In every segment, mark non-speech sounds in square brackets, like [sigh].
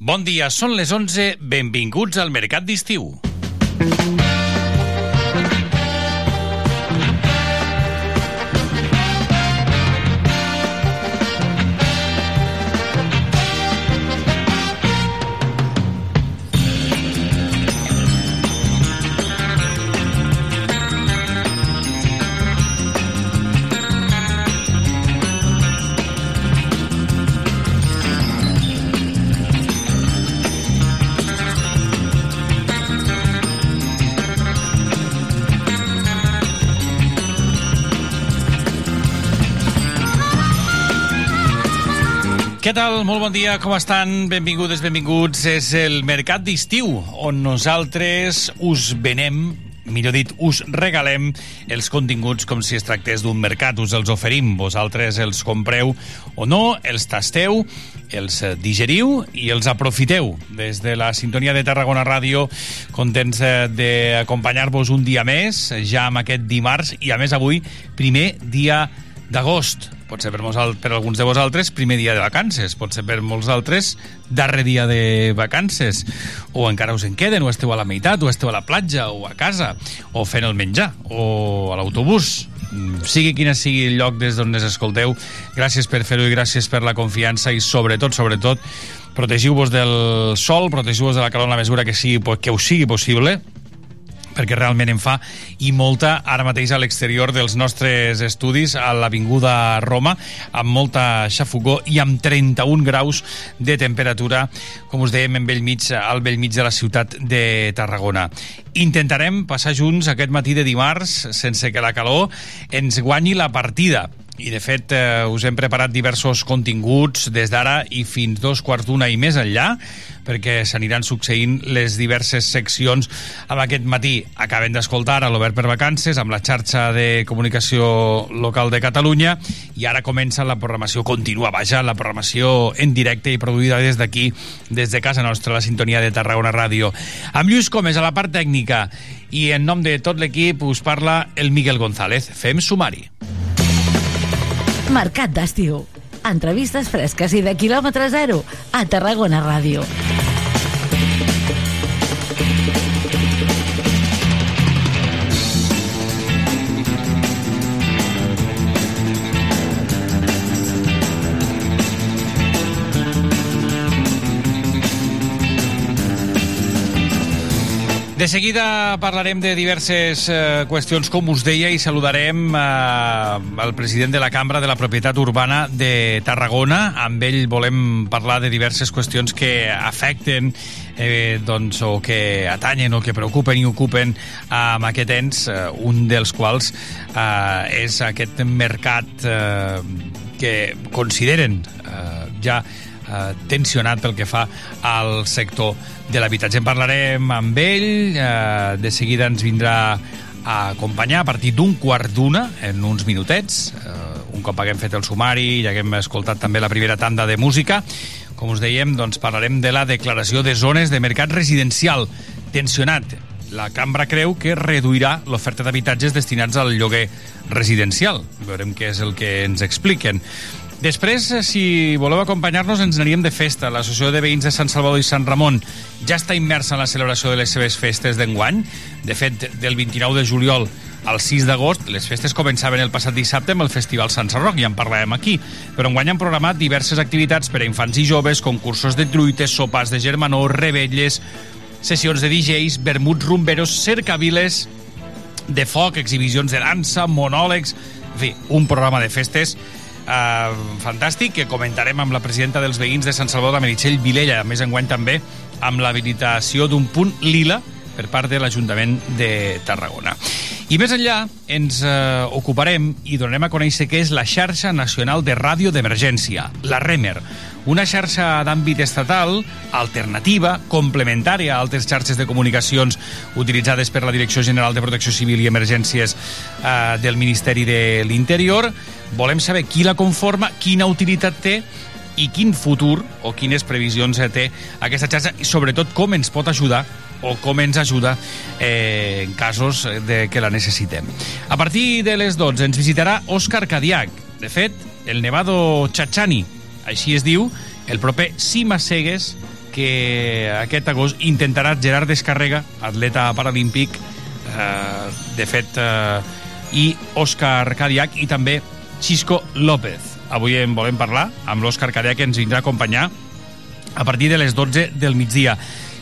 Bon dia, són les 11, benvinguts al Mercat d'Estiu. Què tal? Molt bon dia, com estan? Benvingudes, benvinguts. És el Mercat d'Estiu, on nosaltres us venem millor dit, us regalem els continguts com si es tractés d'un mercat. Us els oferim, vosaltres els compreu o no, els tasteu, els digeriu i els aprofiteu. Des de la sintonia de Tarragona Ràdio, contents eh, d'acompanyar-vos un dia més, ja amb aquest dimarts, i a més avui, primer dia d'agost pot ser per, per alguns de vosaltres primer dia de vacances, pot ser per molts altres darrer dia de vacances, o encara us en queden, o esteu a la meitat, o esteu a la platja, o a casa, o fent el menjar, o a l'autobús, mm, sigui quin sigui el lloc des d'on ens escolteu, gràcies per fer-ho i gràcies per la confiança i sobretot, sobretot, protegiu-vos del sol, protegiu-vos de la calor en la mesura que, sigui, que us sigui possible, perquè realment en fa i molta ara mateix a l'exterior dels nostres estudis a l'Avinguda Roma amb molta xafugó i amb 31 graus de temperatura com us dèiem en bell mig, al bell mig de la ciutat de Tarragona. Intentarem passar junts aquest matí de dimarts sense que la calor ens guanyi la partida i de fet eh, us hem preparat diversos continguts des d'ara i fins dos quarts d'una i més enllà perquè s'aniran succeint les diverses seccions amb aquest matí. Acaben d'escoltar a l'Obert per Vacances amb la xarxa de comunicació local de Catalunya i ara comença la programació continua, vaja, la programació en directe i produïda des d'aquí, des de casa nostra, la sintonia de Tarragona Ràdio. Amb Lluís Comes a la part tècnica i en nom de tot l'equip us parla el Miguel González. Fem sumari. Mercat d'estiu. Entrevistes fresques i de quilòmetre zero a Tarragona Ràdio. De seguida parlarem de diverses eh, qüestions, com us deia, i saludarem eh, el president de la Cambra de la Propietat Urbana de Tarragona. Amb ell volem parlar de diverses qüestions que afecten eh, doncs, o que atanyen o que preocupen i ocupen amb aquest ens, eh, un dels quals eh, és aquest mercat eh, que consideren eh, ja eh, tensionat pel que fa al sector de l'habitatge. En parlarem amb ell, eh, de seguida ens vindrà a acompanyar a partir d'un quart d'una, en uns minutets, eh, un cop haguem fet el sumari i haguem escoltat també la primera tanda de música. Com us dèiem, doncs parlarem de la declaració de zones de mercat residencial tensionat. La cambra creu que reduirà l'oferta d'habitatges destinats al lloguer residencial. Veurem què és el que ens expliquen. Després, eh, si voleu acompanyar-nos, ens aniríem de festa. L'Associació de Veïns de Sant Salvador i Sant Ramon ja està immersa en la celebració de les seves festes d'enguany. De fet, del 29 de juliol al 6 d'agost, les festes començaven el passat dissabte amb el Festival Sant Sarroc, ja en parlàvem aquí. Però enguany han programat diverses activitats per a infants i joves, concursos de truites, sopars de germanor, rebelles, sessions de DJs, vermuts rumberos, cercaviles de foc, exhibicions de dansa, monòlegs... En fi, un programa de festes eh, fantàstic que comentarem amb la presidenta dels veïns de Sant Salvador, la Meritxell Vilella, a més enguany també amb l'habilitació d'un punt lila per part de l'Ajuntament de Tarragona. I més enllà ens eh, ocuparem i donarem a conèixer què és la xarxa nacional de ràdio d'emergència, la REMER, una xarxa d'àmbit estatal alternativa, complementària a altres xarxes de comunicacions utilitzades per la Direcció General de Protecció Civil i Emergències eh, del Ministeri de l'Interior. Volem saber qui la conforma, quina utilitat té i quin futur o quines previsions té aquesta xarxa i sobretot com ens pot ajudar o com ens ajuda eh, en casos de que la necessitem. A partir de les 12 ens visitarà Òscar Cadiac. De fet, el Nevado Chachani, així es diu, el proper Cima Cegues que aquest agost intentarà Gerard Descarrega, atleta paralímpic, eh, de fet, eh, i Òscar Cadiac i també Xisco López. Avui en volem parlar amb l'Òscar Cadiac que ens vindrà a acompanyar a partir de les 12 del migdia.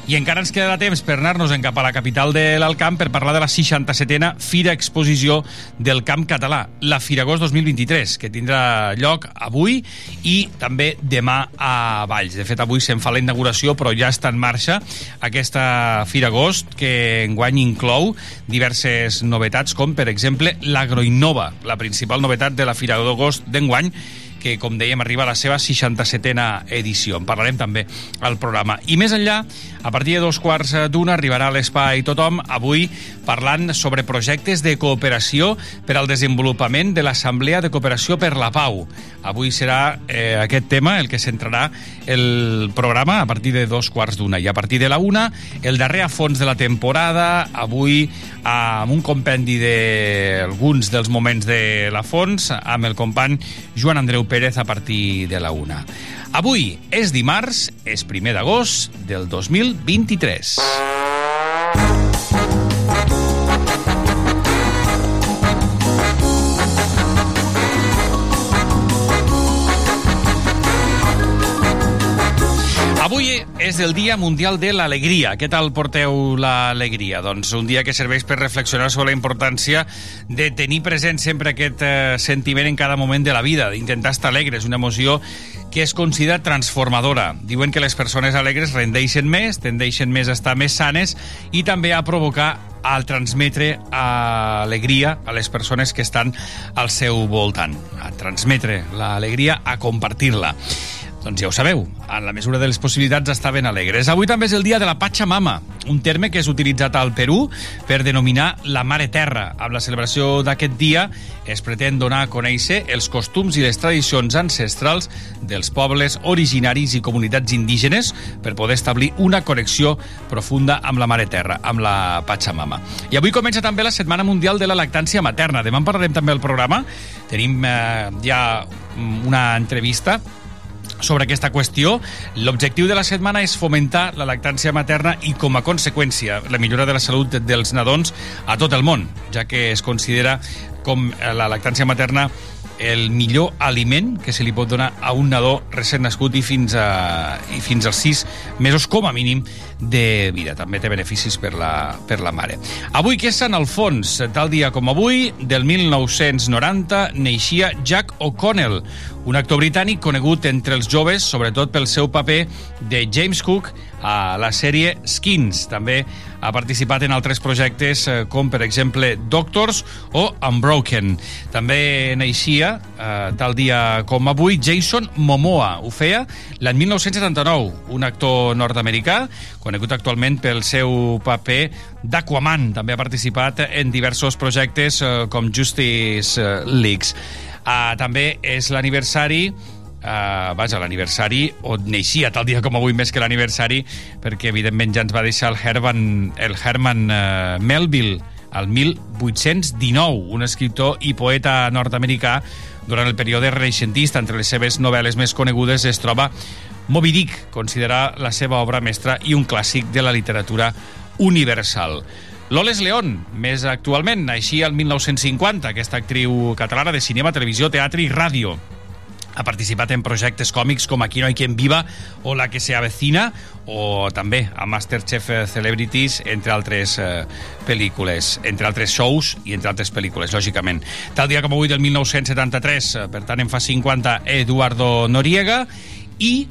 I encara ens queda temps per anar-nos en cap a la capital de l'Alcamp per parlar de la 67a Fira Exposició del Camp Català, la Firagós 2023, que tindrà lloc avui i també demà a Valls. De fet, avui se'n fa la inauguració, però ja està en marxa aquesta Firagost, que enguany inclou diverses novetats, com, per exemple, l'Agroinnova, la principal novetat de la Firagost d'enguany, que, com dèiem, arriba a la seva 67a edició. En parlarem també al programa. I més enllà, a partir de dos quarts d'una arribarà a l'Espai Tothom, avui parlant sobre projectes de cooperació per al desenvolupament de l'Assemblea de Cooperació per la Pau. Avui serà eh, aquest tema el que centrarà el programa a partir de dos quarts d'una. I a partir de la una, el darrer a fons de la temporada, avui amb un compendi d'alguns dels moments de la fons, amb el company Joan Andreu Pérez a partir de la una. Avui és dimarts, és primer d'agost del 2023. És el Dia Mundial de l'Alegria. Què tal porteu l'alegria? Doncs un dia que serveix per reflexionar sobre la importància de tenir present sempre aquest eh, sentiment en cada moment de la vida, d'intentar estar alegre. És una emoció que es considera transformadora. Diuen que les persones alegres rendeixen més, tendeixen més a estar més sanes i també a provocar al transmetre alegria a les persones que estan al seu voltant. A transmetre l'alegria, a compartir-la. Doncs ja ho sabeu, en la mesura de les possibilitats estaven alegres. Avui també és el dia de la Pachamama, un terme que és utilitzat al Perú per denominar la Mare Terra. Amb la celebració d'aquest dia es pretén donar a conèixer els costums i les tradicions ancestrals dels pobles originaris i comunitats indígenes per poder establir una connexió profunda amb la Mare Terra, amb la Pachamama. I avui comença també la Setmana Mundial de la Lactància Materna. Demà en parlarem també al programa. Tenim eh, ja una entrevista sobre aquesta qüestió. L'objectiu de la setmana és fomentar la lactància materna i, com a conseqüència, la millora de la salut dels nadons a tot el món, ja que es considera com la lactància materna el millor aliment que se li pot donar a un nadó recent nascut i fins, a, i fins als 6 mesos com a mínim de vida. També té beneficis per la, per la mare. Avui que és Sant Alfons, tal dia com avui, del 1990, neixia Jack O'Connell, un actor britànic conegut entre els joves, sobretot pel seu paper de James Cook a la sèrie Skins. També ha participat en altres projectes eh, com, per exemple, Doctors o Unbroken. També naixia, eh, tal dia com avui, Jason Momoa. Ho feia l'any 1979, un actor nord-americà, conegut actualment pel seu paper d'Aquaman. També ha participat en diversos projectes eh, com Justice eh, Leagues. Uh, també és l'aniversari uh, vaja, l'aniversari, on neixia tal dia com avui més que l'aniversari, perquè evidentment ja ens va deixar el Herman, el Herman uh, Melville el 1819, un escriptor i poeta nord-americà durant el període renaixentista. Entre les seves novel·les més conegudes es troba Moby Dick, considerar la seva obra mestra i un clàssic de la literatura universal. Loles León, més actualment, naixia el 1950, aquesta actriu catalana de cinema, televisió, teatre i ràdio. Ha participat en projectes còmics com Aquí no hay quien viva o La que se avecina o també a Masterchef Celebrities, entre altres eh, pel·lícules, entre altres shows i entre altres pel·lícules, lògicament. Tal dia com avui del 1973, eh, per tant en fa 50, Eduardo Noriega i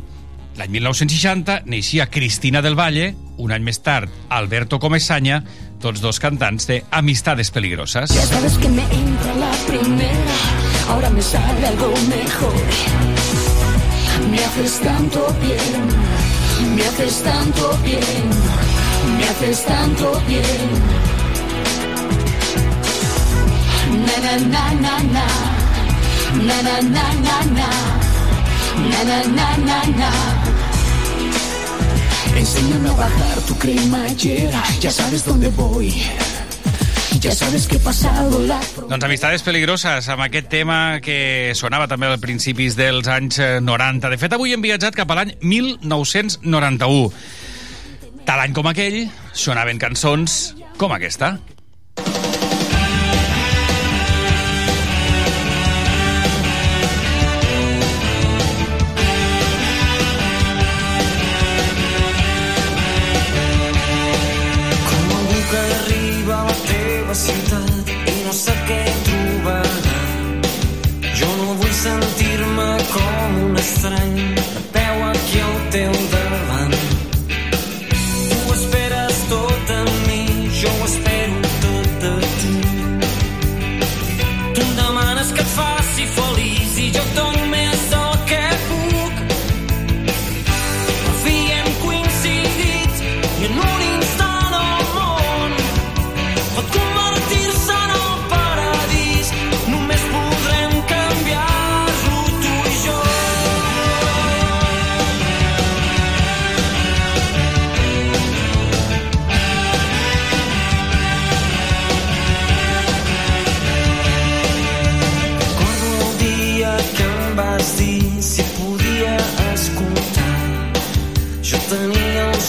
L'any 1960 neixia Cristina del Valle, un any més tard Alberto Comesaña, tots dos cantants de Amistades Peligrosas. Ya sabes que me entra la primera, ahora me sale algo mejor. Me haces tanto bien, me haces tanto bien, me haces tanto bien. Na na na na na, na na na na na, na na na na na. Enséñame a bajar tu cremallera, ya sabes dónde voy. Ya sabes que pasa la Doncs Amistades Peligroses, amb aquest tema que sonava també als principis dels anys eh, 90. De fet, avui hem viatjat cap a l'any 1991. Tal any com aquell, sonaven cançons com aquesta.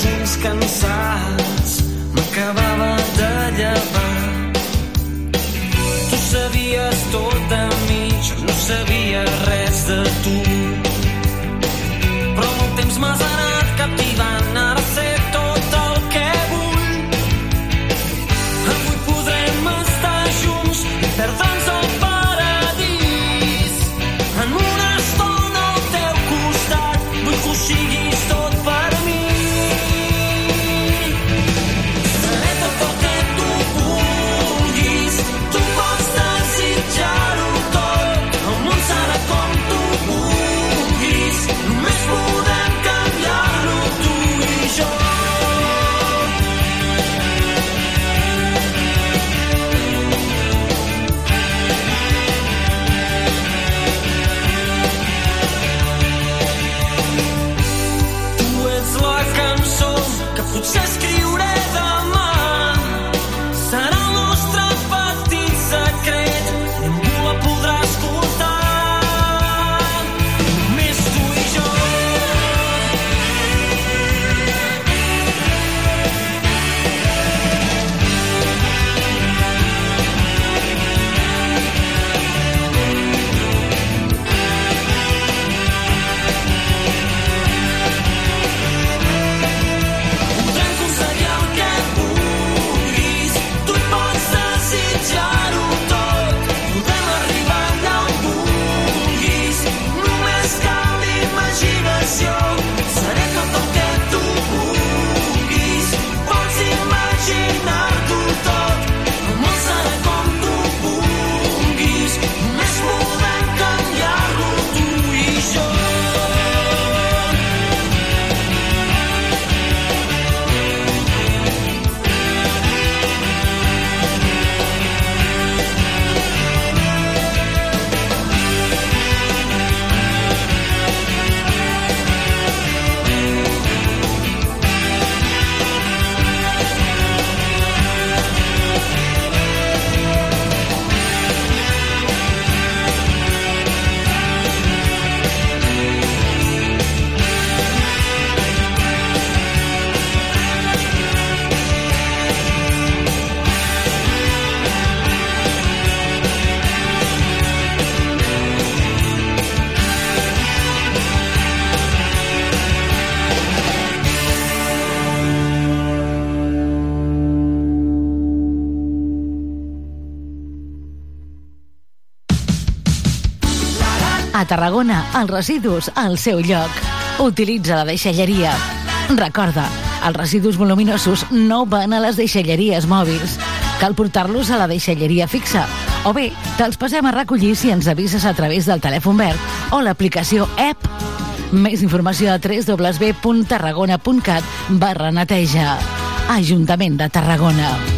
Ulls cansats, m'acabava de llevar. Tu sabies tot de mi, jo no sabia res de tu. Però el temps m'has A Tarragona, els residus al seu lloc. Utilitza la deixalleria. Recorda, els residus voluminosos no van a les deixalleries mòbils. Cal portar-los a la deixalleria fixa. O bé, te'ls passem a recollir si ens avises a través del telèfon verd o l'aplicació app. Més informació a www.tarragona.cat barra neteja. Ajuntament de Tarragona.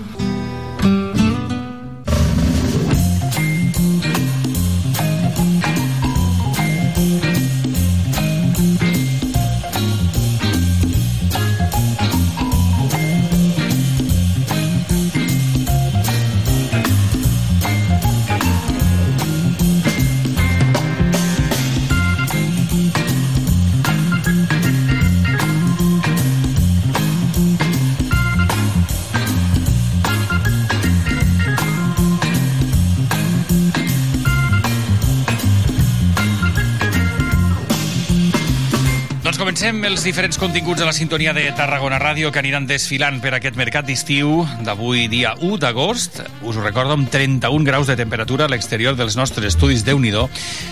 Comencem els diferents continguts de la sintonia de Tarragona Ràdio que aniran desfilant per aquest mercat d'estiu d'avui dia 1 d'agost. Us ho recordo amb 31 graus de temperatura a l'exterior dels nostres estudis de nhi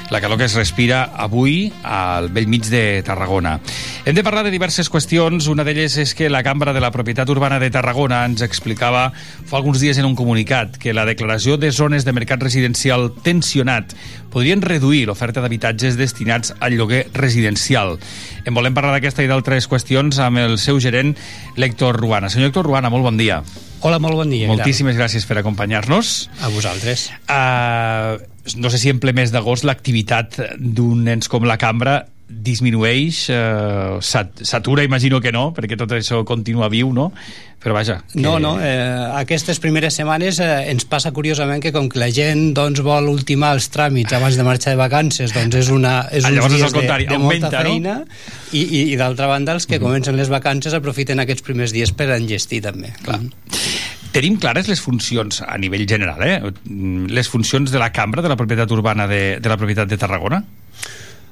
la calor que es respira avui al vell mig de Tarragona. Hem de parlar de diverses qüestions. Una d'elles és que la Cambra de la Propietat Urbana de Tarragona ens explicava fa alguns dies en un comunicat que la declaració de zones de mercat residencial tensionat podrien reduir l'oferta d'habitatges destinats al lloguer residencial. En volem parlar d'aquesta i d'altres qüestions amb el seu gerent, l'Héctor Ruana. Senyor Héctor Ruana, molt bon dia. Hola, molt bon dia. Moltíssimes gràcies per acompanyar-nos. A vosaltres. Uh, no sé si en ple mes d'agost l'activitat d'un ens com la Cambra disminueix, eh, s'atura, imagino que no, perquè tot això continua viu, no? Però vaja... Que... No, no, eh, aquestes primeres setmanes eh, ens passa curiosament que com que la gent doncs, vol ultimar els tràmits abans de marxar de vacances, doncs és, una, és uns dies contrari, de, de augmenta, molta feina no? i, i, i d'altra banda els que -huh. comencen les vacances aprofiten aquests primers dies per engestir també. Clar. Tenim clares les funcions a nivell general, eh? les funcions de la Cambra de la Propietat Urbana de, de la Propietat de Tarragona?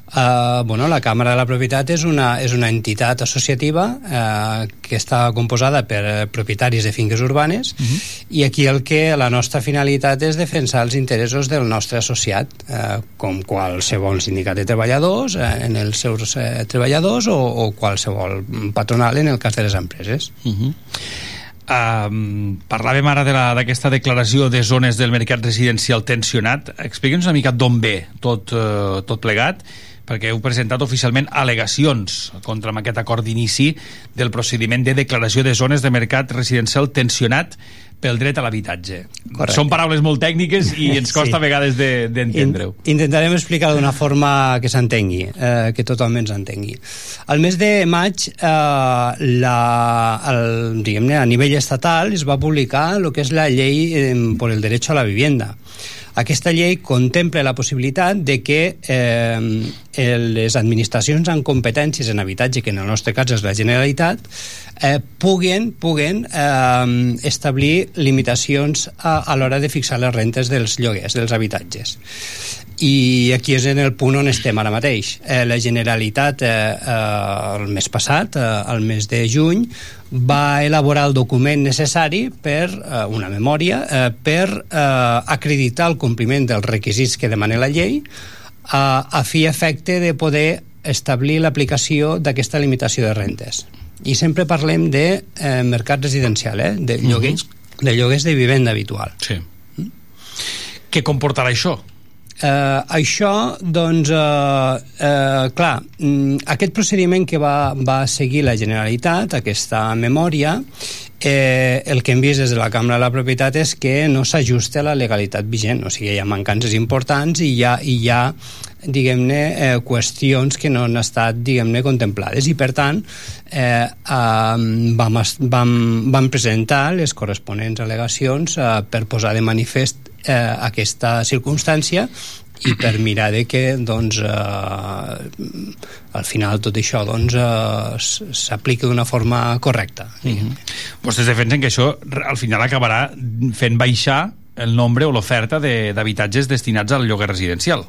Uh, bueno, la Càmera de la Propietat és una, és una entitat associativa uh, que està composada per uh, propietaris de finques urbanes uh -huh. i aquí el que la nostra finalitat és defensar els interessos del nostre associat uh, com qualsevol sindicat de treballadors uh, en els seus uh, treballadors o, o qualsevol patronal en el cas de les empreses uh -huh. Um, parlàvem ara d'aquesta de declaració de zones del mercat residencial tensionat. Explica'ns una mica d'on ve tot, uh, tot plegat perquè heu presentat oficialment al·legacions contra amb aquest acord d'inici del procediment de declaració de zones de mercat residencial tensionat pel dret a l'habitatge. Són paraules molt tècniques i ens [laughs] costa sí. a vegades d'entendre-ho. De, Intentarem explicar d'una forma que s'entengui, eh, que tothom ens entengui. Al mes de maig, eh, la, el, diguem a nivell estatal, es va publicar el que és la llei eh, por el derecho a la vivienda. Aquesta llei contempla la possibilitat de que eh, les administracions amb competències en habitatge, que en el nostre cas és la Generalitat, eh, puguen, puguen eh, establir limitacions a, a l'hora de fixar les rentes dels lloguers, dels habitatges i aquí és en el punt on estem ara mateix. Eh, la Generalitat eh, eh, el mes passat, eh, el mes de juny, va elaborar el document necessari per eh, una memòria eh, per eh, acreditar el compliment dels requisits que demana la llei a, a fi efecte de poder establir l'aplicació d'aquesta limitació de rentes. I sempre parlem de eh, mercat residencial, eh, de lloguers, uh -huh. de lloguers de vivenda habitual. Sí. Mm? Què comportarà això? Eh, això, doncs, eh, eh, clar, mm, aquest procediment que va, va seguir la Generalitat, aquesta memòria, eh, el que hem vist des de la Cambra de la Propietat és que no s'ajusta a la legalitat vigent, o sigui, hi ha mancances importants i hi ha, i hi ha diguem-ne, eh, qüestions que no han estat, diguem-ne, contemplades i per tant eh, eh, vam, vam, vam presentar les corresponents al·legacions eh, per posar de manifest eh, aquesta circumstància i per mirar de que doncs, eh, al final tot això doncs, eh, s'apliqui d'una forma correcta. Mm -hmm. Vostès defensen que això al final acabarà fent baixar el nombre o l'oferta d'habitatges destinats al lloguer residencial.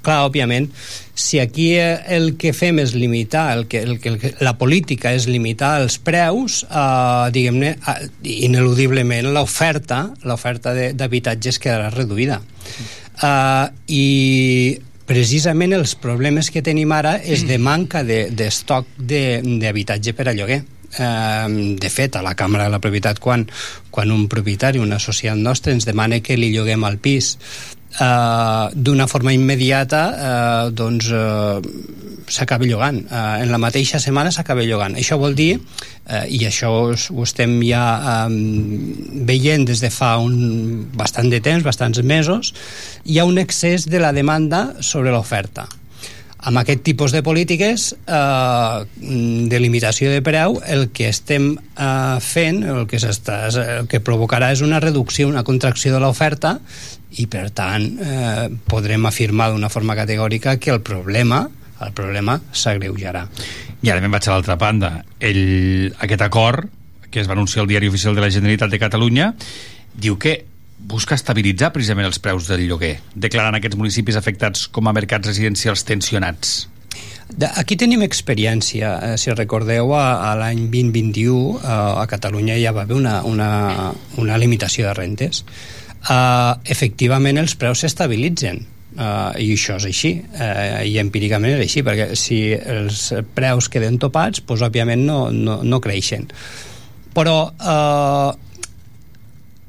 Clar, òbviament, si aquí el que fem és limitar, el que, el que, el que la política és limitar els preus, eh, diguem-ne, ineludiblement l'oferta l'oferta d'habitatges quedarà reduïda. Uh, I precisament els problemes que tenim ara és de manca d'estoc de, d'habitatge per a lloguer. De fet, a la Càmera de la Propietat, quan, quan un propietari, un associat nostre, ens demana que li lloguem al pis eh, d'una forma immediata eh, doncs eh, s'acaba llogant. Eh, en la mateixa setmana s'acaba llogant. Això vol dir eh, i això ho estem ja eh, veient des de fa un bastant de temps, bastants mesos hi ha un excés de la demanda sobre l'oferta. Amb aquest tipus de polítiques eh, de limitació de preu el que estem eh, fent el que, el que provocarà és una reducció, una contracció de l'oferta i per tant eh, podrem afirmar d'una forma categòrica que el problema el problema s'agreujarà. I ara me'n vaig a l'altra banda. El, aquest acord, que es va anunciar al diari oficial de la Generalitat de Catalunya, diu que busca estabilitzar precisament els preus del lloguer, declarant aquests municipis afectats com a mercats residencials tensionats. Aquí tenim experiència. Eh, si recordeu, a, a l'any 2021 eh, a Catalunya ja va haver una, una, una limitació de rentes uh, efectivament els preus s'estabilitzen. Uh, i això és així. Uh, i empíricament és així perquè si els preus queden topats doncs òbviament no, no, no creixen. Però uh,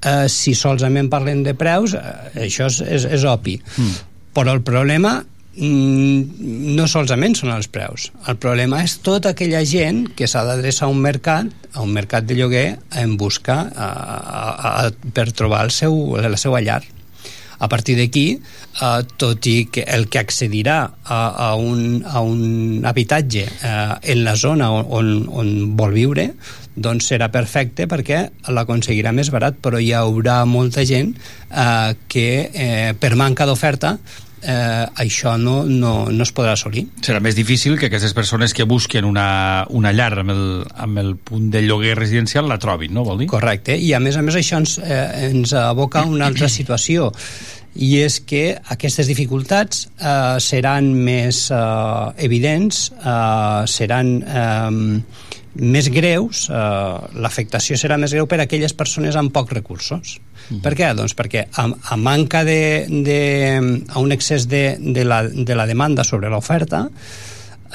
uh, si solament parlem de preus uh, això és, és, és opi mm. però el problema no solament són els preus. El problema és tota aquella gent que s'ha d'adreçar a un mercat, a un mercat de lloguer, en busca a, a, a, per trobar el seu, la seva llar. A partir d'aquí, eh, tot i que el que accedirà a, a, un, a un habitatge eh, en la zona on, on vol viure, doncs serà perfecte perquè l'aconseguirà més barat, però hi haurà molta gent eh, que eh, per manca d'oferta eh, això no, no, no es podrà assolir. Serà més difícil que aquestes persones que busquen una, una llar amb el, amb el punt de lloguer residencial la trobin, no vol dir? Correcte, i a més a més això ens, eh, ens aboca a una altra [clears throat] situació i és que aquestes dificultats eh, seran més eh, evidents, eh, seran eh, més greus, eh, l'afectació serà més greu per a aquelles persones amb pocs recursos. Mm -hmm. Per què? Doncs perquè a, a manca de, de a un excés de, de, la, de la demanda sobre l'oferta,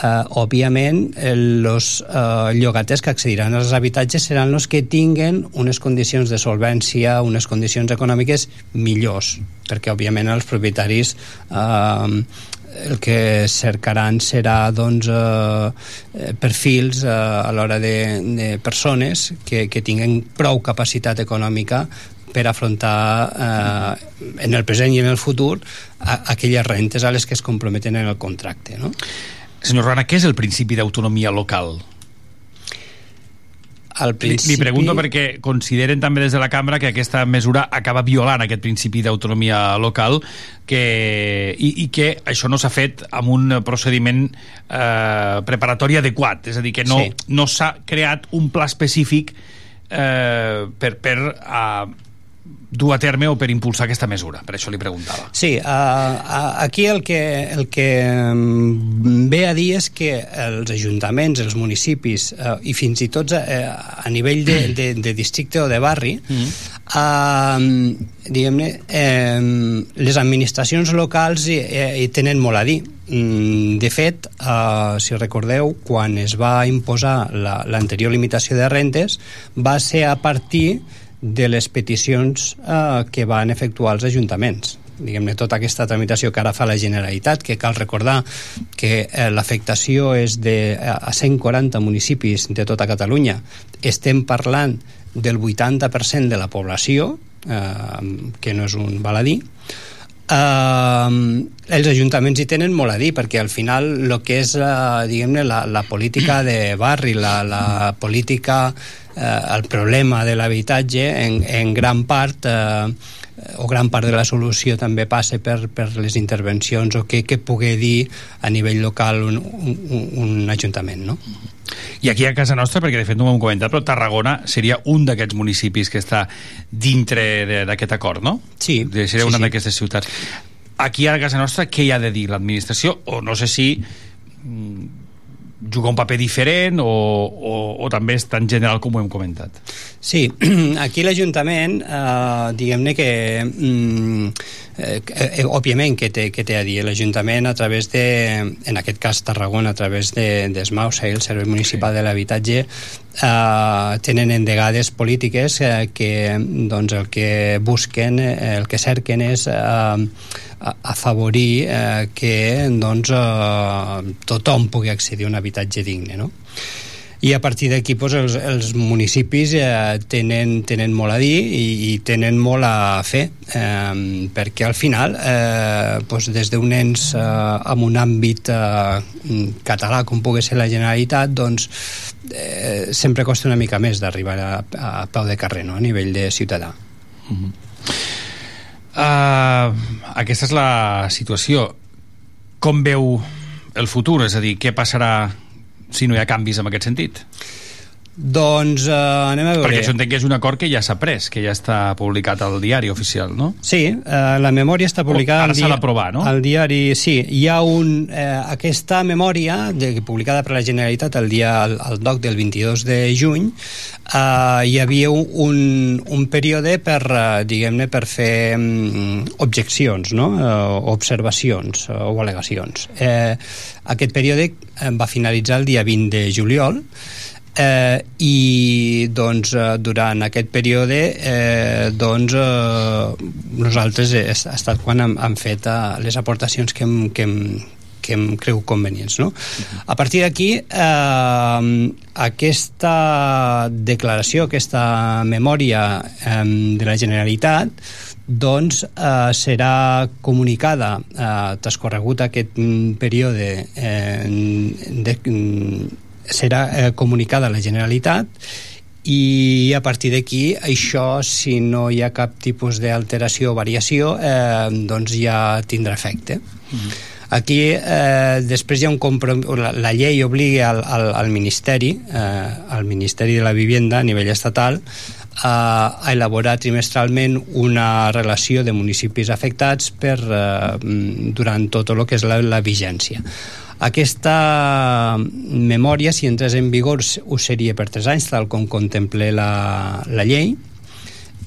eh, òbviament els eh, llogaters que accediran als habitatges seran els que tinguen unes condicions de solvència, unes condicions econòmiques millors, perquè òbviament els propietaris eh, el que cercaran serà doncs, eh, perfils eh, a l'hora de, de persones que, que tinguen prou capacitat econòmica per afrontar eh, en el present i en el futur a, aquelles rentes a les que es comprometen en el contracte. No? Senyor Rana, què és el principi d'autonomia local? al principi... Li, li pregunto perquè consideren també des de la cambra que aquesta mesura acaba violant aquest principi d'autonomia local que, i, i que això no s'ha fet amb un procediment eh, preparatori adequat, és a dir, que no, sí. no s'ha creat un pla específic eh, per, per eh, dur a terme o per impulsar aquesta mesura? Per això li preguntava. Sí, uh, aquí el que, el que mm, ve a dir és que els ajuntaments, els municipis uh, i fins i tot uh, a nivell de, de, de districte o de barri mm. uh, diguem-ne uh, les administracions locals hi, hi tenen molt a dir mm, de fet, uh, si recordeu, quan es va imposar l'anterior la, limitació de rentes, va ser a partir de les peticions eh, que van efectuar els ajuntaments diguem-ne, tota aquesta tramitació que ara fa la Generalitat, que cal recordar que eh, l'afectació és de a 140 municipis de tota Catalunya. Estem parlant del 80% de la població, eh, que no és un baladí, Uh, els ajuntaments hi tenen molt a dir perquè al final el que és uh, diguem-ne la, la política de barri la, la política uh, el problema de l'habitatge en, en gran part uh, o gran part de la solució també passa per, per les intervencions o què, què pugui dir a nivell local un, un, un ajuntament no? I aquí a casa nostra, perquè de fet no ho hem comentat, però Tarragona seria un d'aquests municipis que està dintre d'aquest acord, no? Sí. Seria sí, una sí. d'aquestes ciutats. Aquí a casa nostra què hi ha de dir l'administració? O no sé si mm, juga un paper diferent o, o, o també és tan general com ho hem comentat? Sí, [clears throat] aquí l'Ajuntament, eh, diguem-ne que, mm, eh, eh, òbviament que té, que té a dir l'Ajuntament a través de, en aquest cas Tarragona, a través de, d'ESMAUSA, el Servei Municipal sí. de l'Habitatge, eh, tenen endegades polítiques eh, que doncs, el que busquen, eh, el que cerquen és eh, afavorir eh, que doncs, eh, tothom pugui accedir a un habitatge digne. No? i a partir d'aquí doncs, els, els municipis eh, tenen, tenen molt a dir i, i tenen molt a fer eh, perquè al final eh, doncs des d'un ens eh, amb un àmbit eh, català com pugui ser la Generalitat doncs eh, sempre costa una mica més d'arribar a, a peu de carrer no? a nivell de ciutadà uh -huh. uh, aquesta és la situació com veu el futur? És a dir, què passarà si no hi ha canvis en aquest sentit? Doncs uh, anem a veure. Perquè això entenc que és un acord que ja s'ha pres, que ja està publicat al diari oficial, no? Sí, uh, la memòria està publicada... Oh, ara s'ha d'aprovar, no? Al diari, sí. Hi ha un... Uh, aquesta memòria, de, publicada per la Generalitat el dia al, al DOC del 22 de juny, uh, hi havia un, un període per, uh, diguem-ne, per fer um, objeccions, no? Uh, observacions uh, o al·legacions. Uh, aquest període va finalitzar el dia 20 de juliol, eh, i doncs eh, durant aquest període eh, doncs eh, nosaltres ha estat quan hem, hem fet eh, les aportacions que hem, que hem, que em creu convenients. No? A partir d'aquí, eh, aquesta declaració, aquesta memòria eh, de la Generalitat doncs eh, serà comunicada eh, transcorregut aquest període eh, de, serà eh, comunicada a la Generalitat i a partir d'aquí això si no hi ha cap tipus d'alteració o variació eh, doncs ja tindrà efecte mm -hmm. aquí eh, després hi ha un comprom... la, la llei obliga al, al, al Ministeri eh, al Ministeri de la Vivienda a nivell estatal a, a elaborar trimestralment una relació de municipis afectats per, eh, durant tot el que és la, la vigència aquesta memòria, si entrés en vigor, ho seria per 3 anys, tal com contemple la, la llei,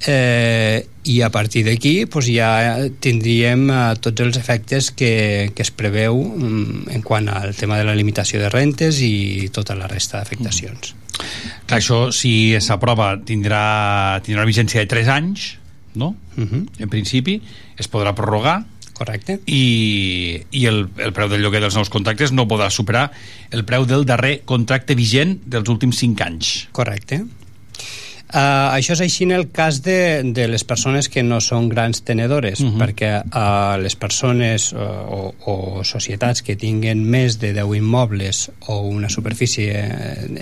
eh, i a partir d'aquí pues, ja tindríem eh, tots els efectes que, que es preveu mm, en quant al tema de la limitació de rentes i tota la resta d'afectacions. Mm. Clar, això, si s'aprova, tindrà, tindrà una vigència de 3 anys, no? Uh -huh. En principi, es podrà prorrogar Correcte. I, i el, el preu del lloguer dels nous contractes no podrà superar el preu del darrer contracte vigent dels últims 5 anys. Correcte. Uh, això és així en el cas de, de les persones que no són grans tenedores, uh mhm. -huh. perquè uh, les persones uh, o, o societats que tinguen més de 10 immobles o una superfície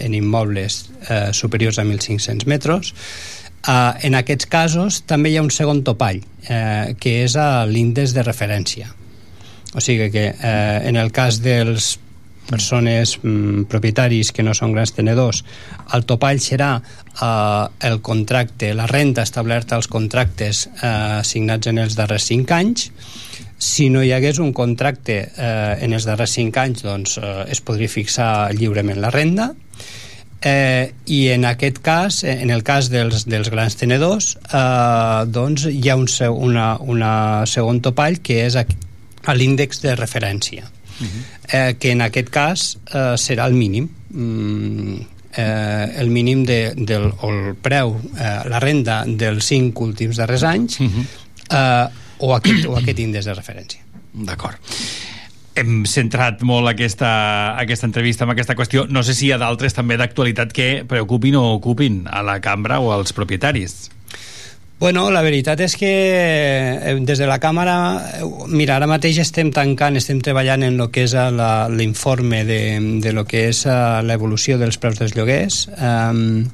en immobles uh, superiors a 1.500 metres Uh, en aquests casos també hi ha un segon topall, eh, que és l'índex de referència. O sigui que eh, en el cas dels persones mm, propietaris que no són grans tenedors, el topall serà eh, el contracte, la renta establerta als contractes eh, signats en els darrers 5 anys. Si no hi hagués un contracte eh, en els darrers 5 anys, doncs eh, es podria fixar lliurement la renda Eh, I en aquest cas, eh, en el cas dels, dels grans tenedors, eh, doncs hi ha un, una, una segon topall que és l'índex de referència, uh mhm. -huh. eh, que en aquest cas eh, serà el mínim. Mm, eh, el mínim de, del, o el preu, eh, la renda dels cinc últims darrers anys, uh mhm. -huh. eh, o, aquest, o aquest índex de referència. D'acord hem centrat molt aquesta, aquesta entrevista amb aquesta qüestió. No sé si hi ha d'altres també d'actualitat que preocupin o ocupin a la cambra o als propietaris. Bueno, la veritat és que eh, des de la càmera, eh, mira, ara mateix estem tancant, estem treballant en el que és eh, l'informe de, de lo que és l'evolució dels preus dels lloguers um,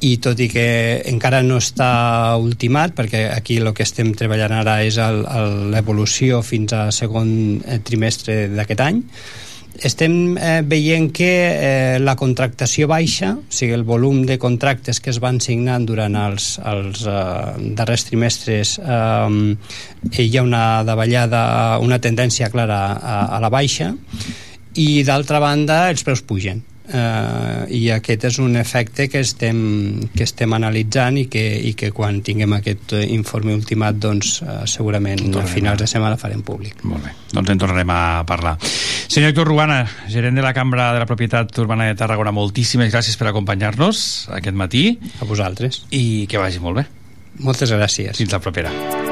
i tot i que encara no està ultimat, perquè aquí el que estem treballant ara és l'evolució fins a segon eh, trimestre d'aquest any, estem eh, veient que eh, la contractació baixa, o sigui, el volum de contractes que es van signant durant els, els eh, darrers trimestres eh, hi ha una davallada, una tendència clara a, a la baixa i d'altra banda els preus pugen eh, i aquest és un efecte que estem, que estem analitzant i que, i que quan tinguem aquest informe ultimat doncs eh, segurament a finals de setmana farem públic. Molt bé, doncs en tornarem a parlar. Senyor Héctor Rubana, gerent de la Cambra de la Propietat Urbana de Tarragona, moltíssimes gràcies per acompanyar-nos aquest matí. A vosaltres. I que vagi molt bé. Moltes gràcies. Fins la propera.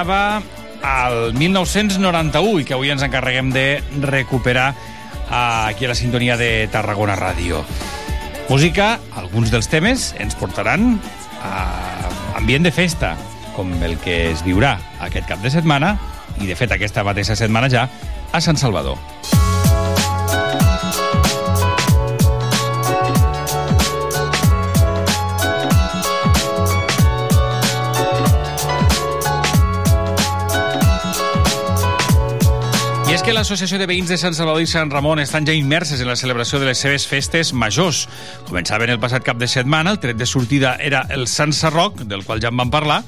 Sonava al 1991 i que avui ens encarreguem de recuperar aquí a la sintonia de Tarragona Ràdio. Música, alguns dels temes ens portaran a ambient de festa, com el que es viurà aquest cap de setmana, i de fet aquesta mateixa setmana ja, a Sant Salvador. Que l'Associació de Veïns de Sant Salvador i Sant Ramon estan ja immerses en la celebració de les seves festes majors. Començaven el passat cap de setmana, el tret de sortida era el Sant Sarroc, del qual ja en vam parlar,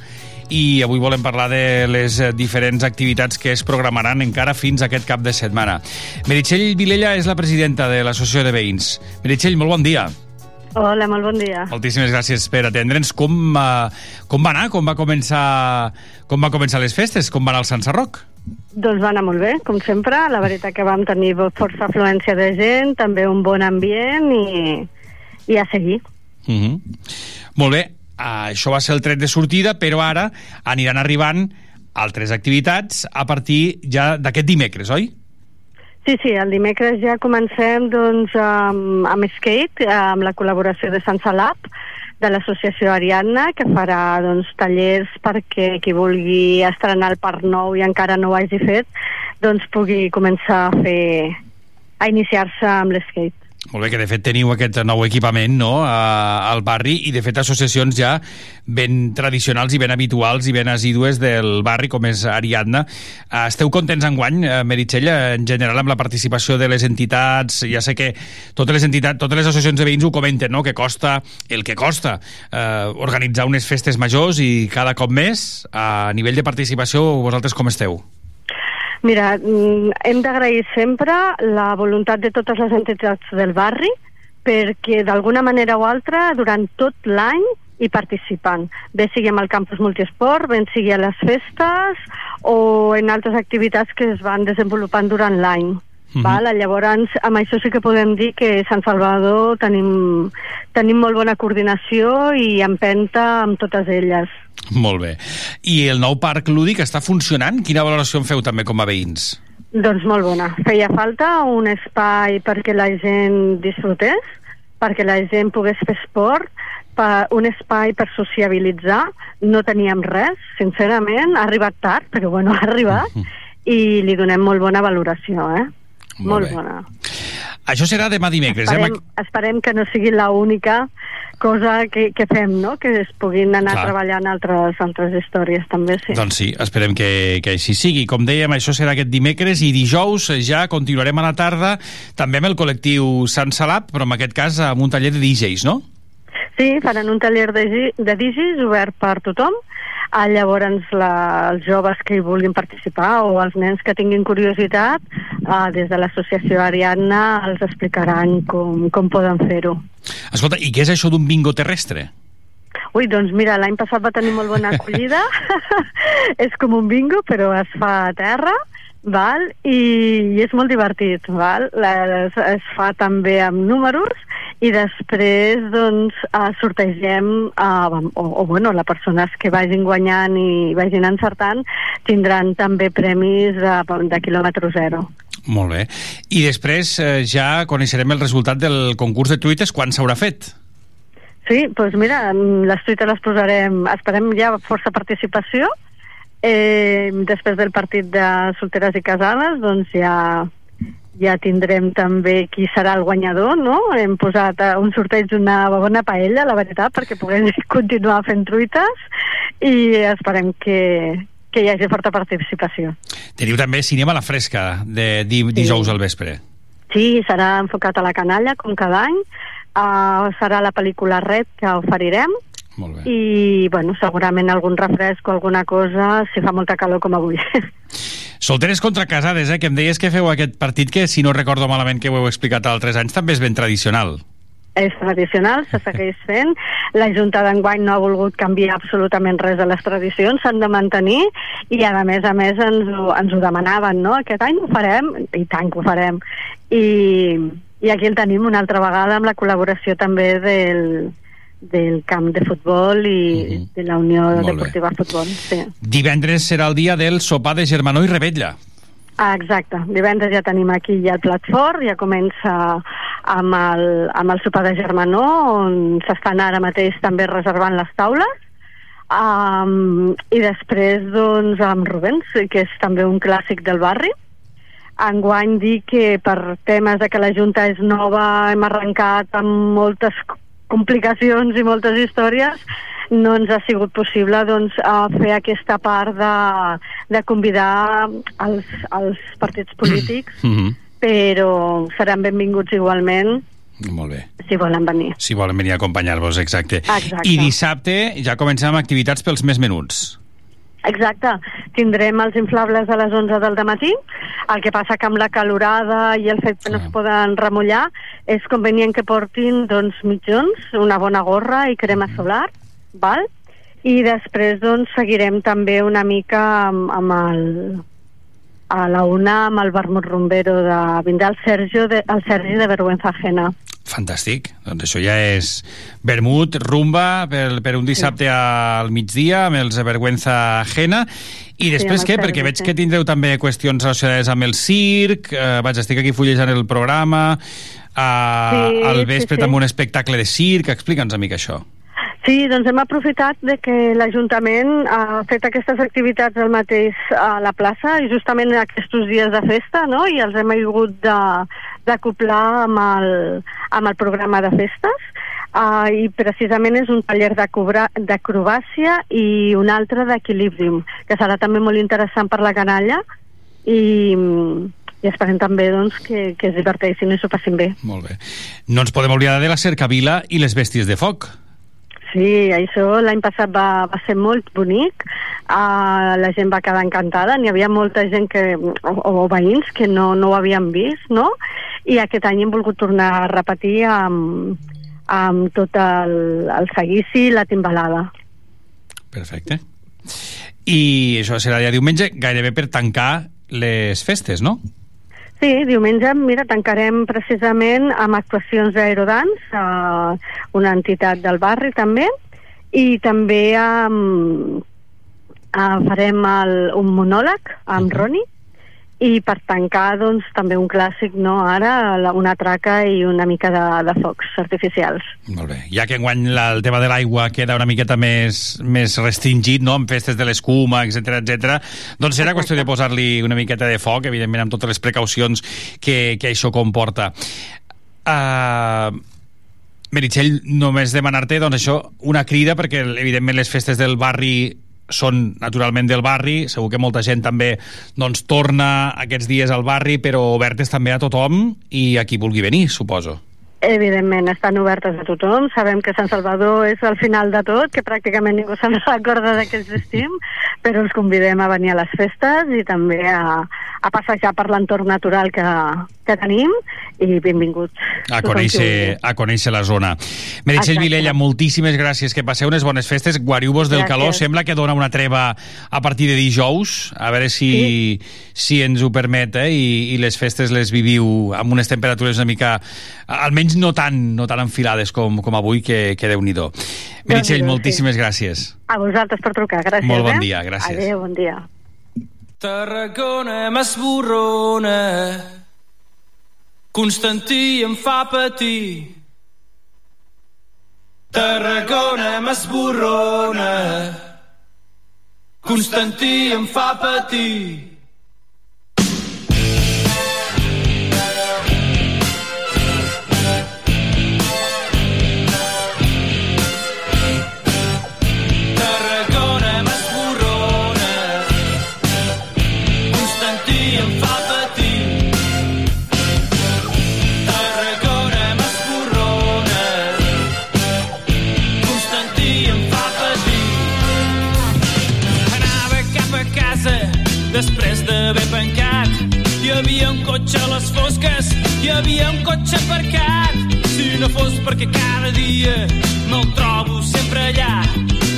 i avui volem parlar de les diferents activitats que es programaran encara fins a aquest cap de setmana. Meritxell Vilella és la presidenta de l'Associació de Veïns. Meritxell, molt bon dia. Hola, molt bon dia. Moltíssimes gràcies per atendre'ns. Com, uh, com va anar? Com va començar, com va començar les festes? Com va anar el Sant Sarroc? Doncs va anar molt bé, com sempre. La veritat que vam tenir força afluència de gent, també un bon ambient i, i a seguir. Uh -huh. Molt bé, uh, això va ser el tret de sortida, però ara aniran arribant altres activitats a partir ja d'aquest dimecres, oi? Sí, sí, el dimecres ja comencem doncs, amb, amb Skate, amb la col·laboració de Sant Salab, de l'associació Ariadna, que farà doncs, tallers perquè qui vulgui estrenar el Parc Nou i encara no ho hagi fet, doncs pugui començar a fer a iniciar-se amb l'skate. Molt bé, que de fet teniu aquest nou equipament no, a, al barri i de fet associacions ja ben tradicionals i ben habituals i ben assídues del barri com és Ariadna. Esteu contents en guany, Meritxell, en general amb la participació de les entitats? Ja sé que totes les entitats, totes les associacions de veïns ho comenten, no? que costa el que costa eh, organitzar unes festes majors i cada cop més. A nivell de participació, vosaltres com esteu? Mira, hem d'agrair sempre la voluntat de totes les entitats del barri perquè d'alguna manera o altra durant tot l'any hi participen, bé sigui amb el campus multiesport, bé sigui a les festes o en altres activitats que es van desenvolupant durant l'any. Uh -huh. Val? Llavors, amb això sí que podem dir que a Sant Salvador tenim, tenim molt bona coordinació i empenta amb totes elles. Molt bé. I el nou parc lúdic està funcionant? Quina valoració en feu també com a veïns? Doncs molt bona. Feia falta un espai perquè la gent disfrutés, perquè la gent pogués fer esport, per un espai per sociabilitzar. No teníem res, sincerament. Ha arribat tard, però bueno, ha arribat. Uh -huh. I li donem molt bona valoració, eh? Molt, molt bé. bona. Això serà demà dimecres. Esperem, eh? esperem que no sigui l'única cosa que, que fem, no? Que es puguin anar Clar. treballant altres, altres històries, també, sí. Doncs sí, esperem que, que així sigui. Com dèiem, això serà aquest dimecres i dijous ja continuarem a la tarda també amb el col·lectiu Sant Salab, però en aquest cas amb un taller de DJs, no? Sí, faran un taller de, de digis obert per tothom. Ah, llavors, la, els joves que hi vulguin participar o els nens que tinguin curiositat, ah, des de l'associació Ariadna els explicaran com, com poden fer-ho. Escolta, i què és això d'un bingo terrestre? Ui, doncs mira, l'any passat va tenir molt bona [laughs] acollida. [laughs] és com un bingo, però es fa a terra, val? I, i és molt divertit, val? La, es, es fa també amb números i després doncs eh, sortegem eh, o, o bueno, les persones que vagin guanyant i vagin encertant tindran també premis de, de quilòmetre zero. Molt bé. I després eh, ja coneixerem el resultat del concurs de truites quan s'haurà fet. Sí, doncs mira, mm, les truites les posarem, esperem ja força participació. Eh, després del partit de solteres i casades, doncs ja ja tindrem també qui serà el guanyador, no? Hem posat a un sorteig d'una bona paella, la veritat, perquè puguem [laughs] continuar fent truites i esperem que, que hi hagi forta participació. Teniu també cinema a la fresca de di dijous al vespre. Sí, serà enfocat a la canalla, com cada any. Uh, serà la pel·lícula Red que oferirem Molt bé. i bueno, segurament algun refresc o alguna cosa si fa molta calor com avui. [laughs] Solteres contra casades, eh? Que em deies que feu aquest partit que, si no recordo malament que ho heu explicat altres anys, també és ben tradicional. és tradicional, se segueix fent. La Junta d'enguany no ha volgut canviar absolutament res de les tradicions, s'han de mantenir i a més a més ens ho, ens ho demanaven, no? Aquest any ho farem, i tant que ho farem. I, i aquí el tenim una altra vegada amb la col·laboració també del, del camp de futbol i uh -huh. de la Unió Molt bé. Deportiva Futbol. Sí. Divendres serà el dia del sopar de Germanó i Rebetlla. Ah, exacte. Divendres ja tenim aquí ja el plat fort, ja comença amb el, amb el sopar de Germanó, on s'estan ara mateix també reservant les taules. Um, I després, doncs, amb Rubens, que és també un clàssic del barri. Enguany dir que per temes de que la Junta és nova hem arrencat amb moltes complicacions i moltes històries no ens ha sigut possible doncs, fer aquesta part de, de convidar els, els partits polítics, Mm -hmm. però seran benvinguts igualment Molt bé. si volen venir. Si volen venir a acompanyar-vos, exacte. Exacte. I dissabte ja comencem amb activitats pels més menuts. Exacte. Tindrem els inflables a les 11 del matí. El que passa que amb la calorada i el fet que no Clar. es poden remullar és convenient que portin doncs, mitjons, una bona gorra i crema solar, val? I després doncs, seguirem també una mica amb, amb el, a la una amb el vermut rumbero de vindrà el Sergio de, el Sergi de Vergüenza Ajena. Fantàstic. Doncs això ja és vermut, rumba, per, per un dissabte al migdia, amb els de Vergüenza Ajena. I després amb què? Perquè veig sí. que tindreu també qüestions relacionades amb el circ, eh, vaig, estic aquí fullejant el programa, eh, Sí, al sí, vespre sí. també un espectacle de circ, explica'ns una mica això. Sí, doncs hem aprofitat de que l'Ajuntament ha fet aquestes activitats al mateix a la plaça i justament en aquests dies de festa, no? I els hem hagut d'acoplar amb, el, amb el programa de festes uh, i precisament és un taller d'acrobàcia i un altre d'equilibrium, que serà també molt interessant per la canalla i, i esperem també doncs, que, que es diverteixin i s'ho passin bé. Molt bé. No ens podem oblidar de la cercavila i les bèsties de foc. Sí, això l'any passat va, va ser molt bonic, uh, la gent va quedar encantada, n'hi havia molta gent que, o, o veïns que no, no ho havien vist, no? I aquest any hem volgut tornar a repetir amb, amb tot el, el seguici i la timbalada. Perfecte. I això serà ja diumenge, gairebé per tancar les festes, no? Sí, diumenge, mira, tancarem precisament amb actuacions d'Aerodans, uh, una entitat del barri també, i també um, uh, farem el, un monòleg amb Roni, i per tancar, doncs, també un clàssic, no?, ara, una traca i una mica de, de focs artificials. Molt bé. Ja que enguany la, el tema de l'aigua queda una miqueta més, més restringit, no?, amb festes de l'escuma, etc etc. doncs serà qüestió de posar-li una miqueta de foc, evidentment amb totes les precaucions que, que això comporta. Uh, Meritxell, només demanar-te, doncs això, una crida, perquè evidentment les festes del barri són naturalment del barri, segur que molta gent també doncs, torna aquests dies al barri, però obertes també a tothom i a qui vulgui venir, suposo. Evidentment, estan obertes a tothom. Sabem que Sant Salvador és el final de tot, que pràcticament ningú se'n [laughs] recorda de que existim, però els convidem a venir a les festes i també a, a passejar per l'entorn natural que, que tenim i benvinguts. A conèixer, a conèixer la zona. Meritxell. Vilella, moltíssimes gràcies, que passeu unes bones festes, guariu-vos del Gràcies. calor, sembla que dona una treva a partir de dijous, a veure si, si ens ho permet, eh? I, i les festes les viviu amb unes temperatures una mica, almenys no tan, no tan enfilades com, com avui, que, que déu-n'hi-do. Meritxell, sí. moltíssimes gràcies. A vosaltres per trucar, gràcies. Molt bon eh? dia, gràcies. Adéu, bon dia. Tarragona m'esborrona Constantí em fa patir Tarragona m'esborrona Constantí em fa patir havia un cotxe aparcat. Si no fos perquè cada dia me'l trobo sempre allà.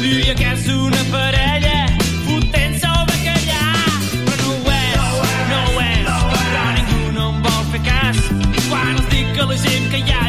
Diria que és una parella fotent-se el bacallà però no ho és, no ho és però ningú no em vol fer cas. Quan els dic que la gent que hi ha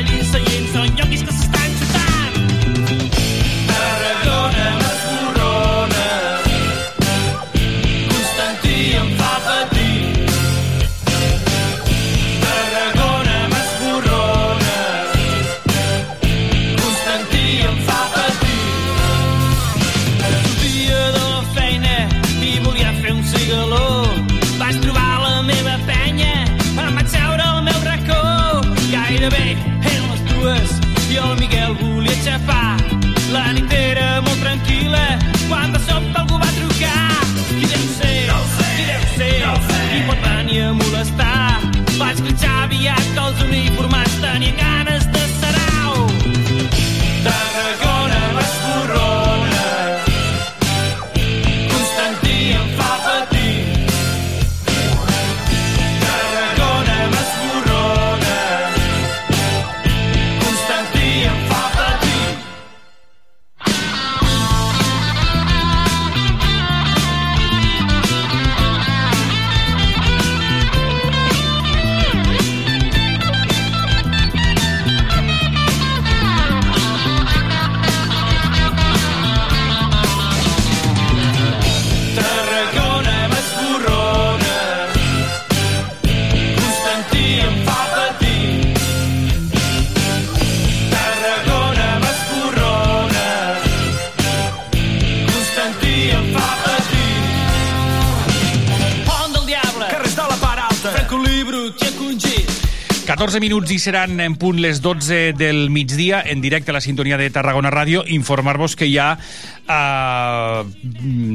14 minuts i seran en punt les 12 del migdia en directe a la sintonia de Tarragona Ràdio informar-vos que ja eh,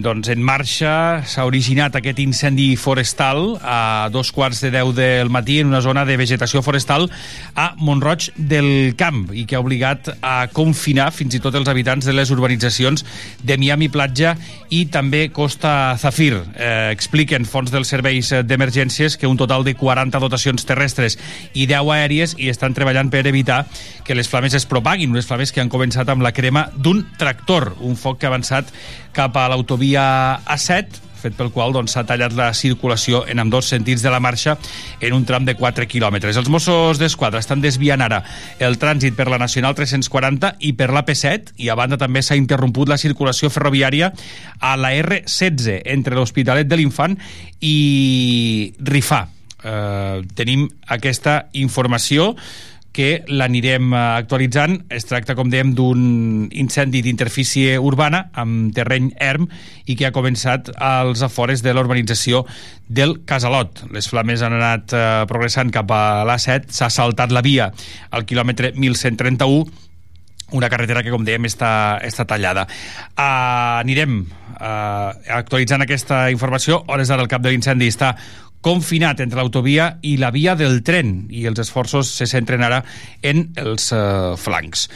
doncs en marxa s'ha originat aquest incendi forestal a dos quarts de 10 del matí en una zona de vegetació forestal a Montroig del Camp i que ha obligat a confinar fins i tot els habitants de les urbanitzacions de Miami Platja i també Costa Zafir. Eh, expliquen fons dels serveis d'emergències que un total de 40 dotacions terrestres i 10 aèries i estan treballant per evitar que les flames es propaguin, unes flames que han començat amb la crema d'un tractor, un foc que ha avançat cap a l'autovia A7, fet pel qual doncs, s'ha tallat la circulació en ambdós sentits de la marxa en un tram de 4 quilòmetres. Els Mossos d'Esquadra estan desviant ara el trànsit per la Nacional 340 i per la P7 i a banda també s'ha interromput la circulació ferroviària a la R16 entre l'Hospitalet de l'Infant i Rifà. Eh, tenim aquesta informació que l'anirem eh, actualitzant. Es tracta, com dèiem, d'un incendi d'interfície urbana amb terreny erm i que ha començat als afores de l'urbanització del Casalot. Les flames han anat eh, progressant cap a l'A7, s'ha saltat la via al quilòmetre 1131 una carretera que, com dèiem, està, està tallada. Uh, anirem uh, actualitzant aquesta informació. Hores d'ara el cap de l'incendi està confinat entre l'autovia i la via del tren i els esforços se centren ara en els uh, flancs.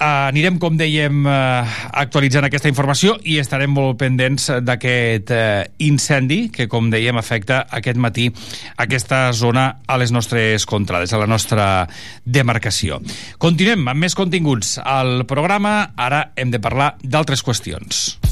Uh, anirem, com dèiem, uh, actualitzant aquesta informació i estarem molt pendents d'aquest uh, incendi que, com dèiem, afecta aquest matí aquesta zona a les nostres contrades, a la nostra demarcació. Continuem amb més continguts al programa. Ara hem de parlar d'altres qüestions.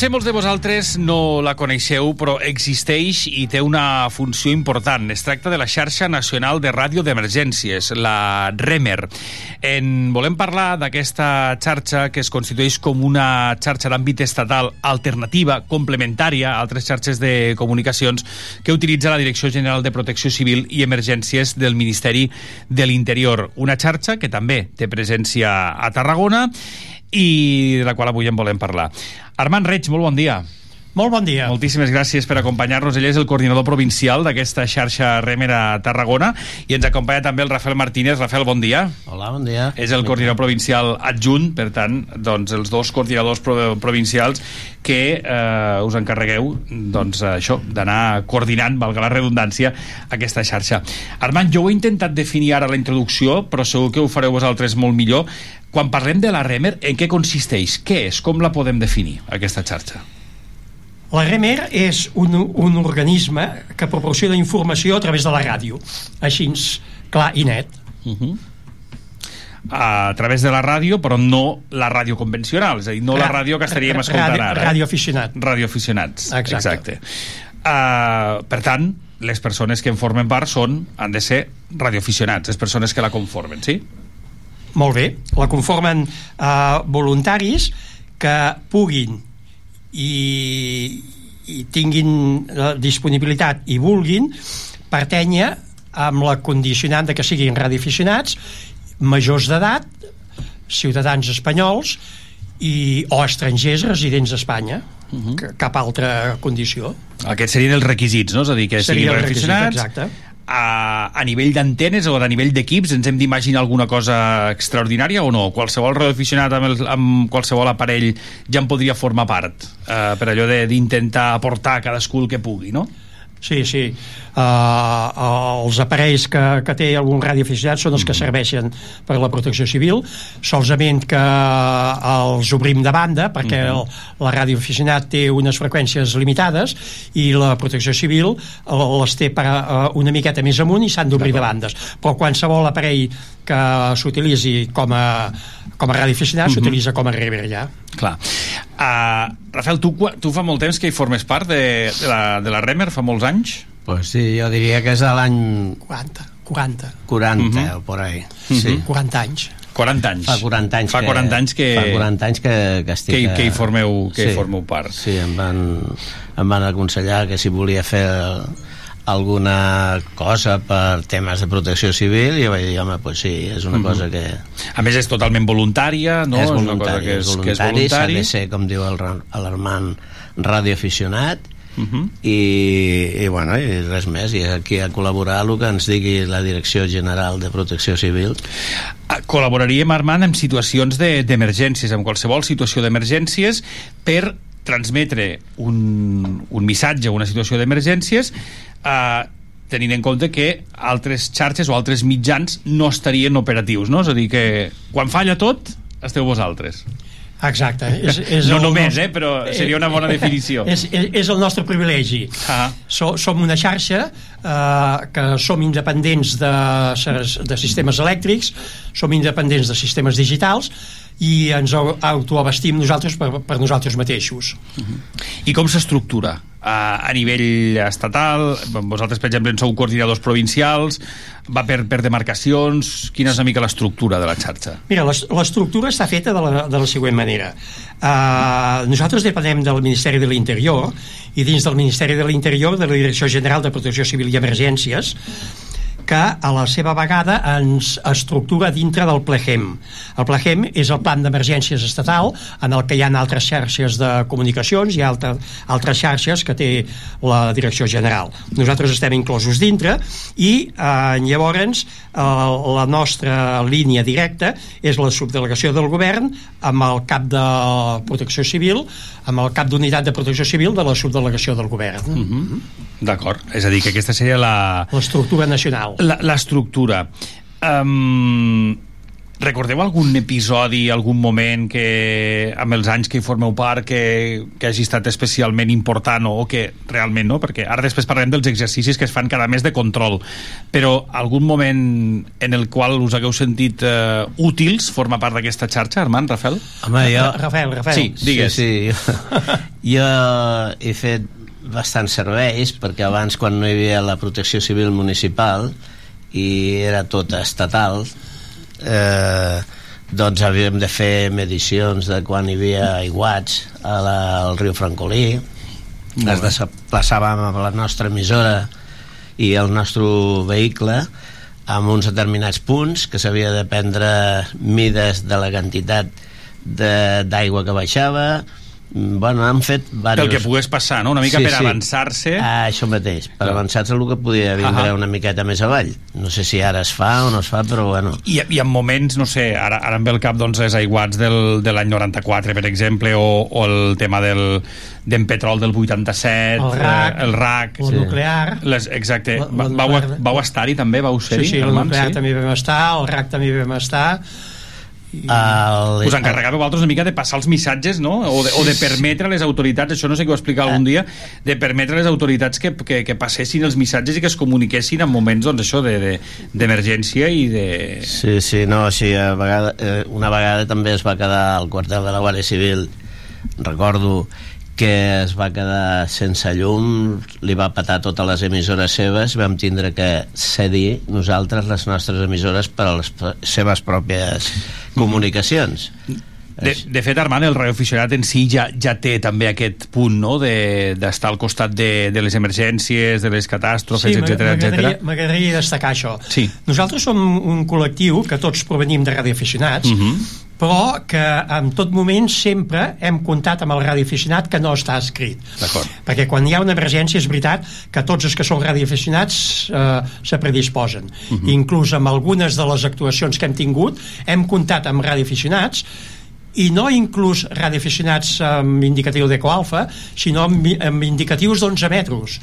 Potser molts de vosaltres no la coneixeu, però existeix i té una funció important. Es tracta de la xarxa nacional de ràdio d'emergències, la REMER. En volem parlar d'aquesta xarxa que es constitueix com una xarxa d'àmbit estatal alternativa, complementària a altres xarxes de comunicacions que utilitza la Direcció General de Protecció Civil i Emergències del Ministeri de l'Interior. Una xarxa que també té presència a Tarragona i de la qual avui en volem parlar. Armand Reig, molt bon dia. Molt bon dia. Moltíssimes gràcies per acompanyar-nos. Ell és el coordinador provincial d'aquesta xarxa Remer a Tarragona i ens acompanya també el Rafael Martínez. Rafael, bon dia. Hola, bon dia. És el coordinador provincial adjunt, per tant, doncs, els dos coordinadors pro provincials que eh, us encarregueu doncs, això d'anar coordinant, valga la redundància, aquesta xarxa. Armand, jo ho he intentat definir ara a la introducció, però segur que ho fareu vosaltres molt millor. Quan parlem de la Remer, en què consisteix? Què és? Com la podem definir, aquesta xarxa? La REMER és un, un organisme que proporciona informació a través de la ràdio, així clar i net. Uh -huh. A través de la ràdio, però no la ràdio convencional, és a dir, no la ràdio que estaríem escoltant ràdio, ara. Ràdio aficionat. Ràdio aficionats, Exacte. exacte. Uh, per tant, les persones que en formen part són, han de ser radioaficionats, les persones que la conformen, sí? Molt bé. La conformen eh, voluntaris que puguin i, i tinguin la disponibilitat i vulguin pertènyer amb la condicionant de que siguin radioaficionats majors d'edat ciutadans espanyols i, o estrangers residents a Espanya uh -huh. cap altra condició Aquests serien els requisits, no? És a dir, que Seria siguin el requisit, radioaficionats. A, a nivell d'antenes o a nivell d'equips ens hem d'imaginar alguna cosa extraordinària o no? Qualsevol radioaficionat amb, el, amb qualsevol aparell ja en podria formar part eh, per allò d'intentar aportar cadascú el que pugui, no? Sí, sí. Uh, els aparells que, que té algun radioaficionat són els que serveixen per a la protecció civil, solament que els obrim de banda perquè el, la radioaficionat té unes freqüències limitades i la protecció civil eh, les té per, uh, una miqueta més amunt i s'han d'obrir de bandes. Però qualsevol aparell que s'utilitzi com a, com a radioaficionat s'utilitza com a rever ja. Clar. Uh, Rafael, tu, tu fa molt temps que hi formes part de, de, la, de la Remer, fa molts anys? Pues sí, jo diria que és a l'any 40, 40, 40 Mhm. o por ahí. Sí. 40 anys. 40 anys. Fa 40 anys Fa que, 40 anys que, fa 40 anys que, que estic que, que hi formeu, que hi formeu part. Sí, em van, em van aconsellar que si volia fer alguna cosa per temes de protecció civil i jo vaig dir, home, pues sí, és una Mhm. cosa que A més, és totalment voluntària, no? és una cosa que és, és que és voluntari, s'ha de ser, com diu l'Armand, radioaficionat Uh -huh. i, i, bueno, i res més i aquí a col·laborar el que ens digui la Direcció General de Protecció Civil Ah, Col·laboraríem, Armand, en situacions de- d'emergències, en qualsevol situació d'emergències, per transmetre un, un missatge una situació d'emergències eh, tenint en compte que altres xarxes o altres mitjans no estarien operatius, no? És a dir, que quan falla tot, esteu vosaltres. Exacte. [laughs] És, és No el només, nostre- eh, però seria una bona definició. és, és, és el nostre privilegi. Ah. So, som una xarxa eh, que som independents de, de sistemes elèctrics, som independents de sistemes digitals i ens au- autoabastim nosaltres per, per nosaltres mateixos. I com s'estructura? A, a nivell estatal, vosaltres, per exemple, en sou coordinadors provincials, va per, per demarcacions, quina és una mica l'estructura de la xarxa? Mira, l'es- l'estructura està feta de la, de la següent manera. Uh, nosaltres depenem del Ministeri de l'Interior i dins del Ministeri de l'Interior de la Direcció General de Protecció Civil i Emergències que a la seva vegada ens estructura dintre del PLEGEM. El PLEGEM és el Plan d'Emergències Estatal en el que hi ha altres xarxes de comunicacions, ha altra, altres xarxes que té la Direcció General. Nosaltres estem inclosos dintre i eh, llavors eh, la nostra línia directa és la subdelegació del govern amb el cap de protecció civil amb el cap d'unitat de protecció civil de la subdelegació del govern. Mm -hmm. D'acord, és a dir, que aquesta seria la... L'estructura nacional. la- L'estructura. Um, recordeu algun episodi, algun moment que amb els anys que hi formeu part que, que hagi estat especialment important o, o que realment no? Perquè ara després parlarem dels exercicis que es fan cada mes de control però algun moment en el qual us hagueu sentit uh, útils formar part d'aquesta xarxa, Armand, Rafael? Home, jo... Rafael, Rafael. Sí, digues. Sí, sí. [laughs] Jo, jo he fet bastants serveis perquè abans quan no hi havia la protecció civil municipal i era tot estatal eh, doncs havíem de fer medicions de quan hi havia aiguats a la, al riu Francolí. Es desplaçàvem amb la nostra emissora i el nostre vehicle amb uns determinats punts que s'havia de prendre mides de la quantitat d'aigua que baixava Bueno, han fet diversos... Pel que pogués passar, no? Una mica per avançar-se. Ah, això mateix, per Clar. avançar-se el que podia vindre Ahà. una miqueta més avall. No sé si ara es fa o no es fa, però bueno. I, I en moments, no sé, ara, ara em ve el cap doncs, les aiguats del, de l'any 94, per exemple, o, o el tema del d'en petrol del 87, El RAC, eh, el RAC, el nuclear. Les, exacte. La- la vau, vau estar-hi també, vau ser-hi? Sí, sí, el Armand, nuclear sí? també vam estar, el RAC també vam estar. El, Us encarregàveu vosaltres una mica de passar els missatges, no? O de, o de permetre a les autoritats, això no sé què ho explicar algun dia, de permetre a les autoritats que, que, que passessin els missatges i que es comuniquessin en moments, doncs, això, de- de- d'emergència i de... Sí, sí, no, sí, a vegada, eh, una vegada també es va quedar al quartel de la Guàrdia Civil, recordo que es va quedar sense llum, li va patar totes les emissores seves, vam tindre que cedir nosaltres les nostres emissores per a les seves pròpies comunicacions. De, de fet, Armand, el radioaficionat en si ja, ja té també aquest punt no? de- d'estar al costat de, de les emergències, de les catàstrofes, Sí, etc m'agradaria etc. m'agradaria destacar això. Sí. Nosaltres som un col·lectiu que tots provenim de radioaficionats, Mhm. Però que en tot moment sempre hem comptat amb el radioaficionat que no està escrit. Perquè quan hi ha una emergència és veritat que tots els que són radioaficionats eh, se predisposen. Mhm. Inclús amb algunes de les actuacions que hem tingut hem comptat amb radioaficionats i no inclús radioaficionats amb indicatiu d'ecoalfa, sinó amb, amb indicatius d'11 metres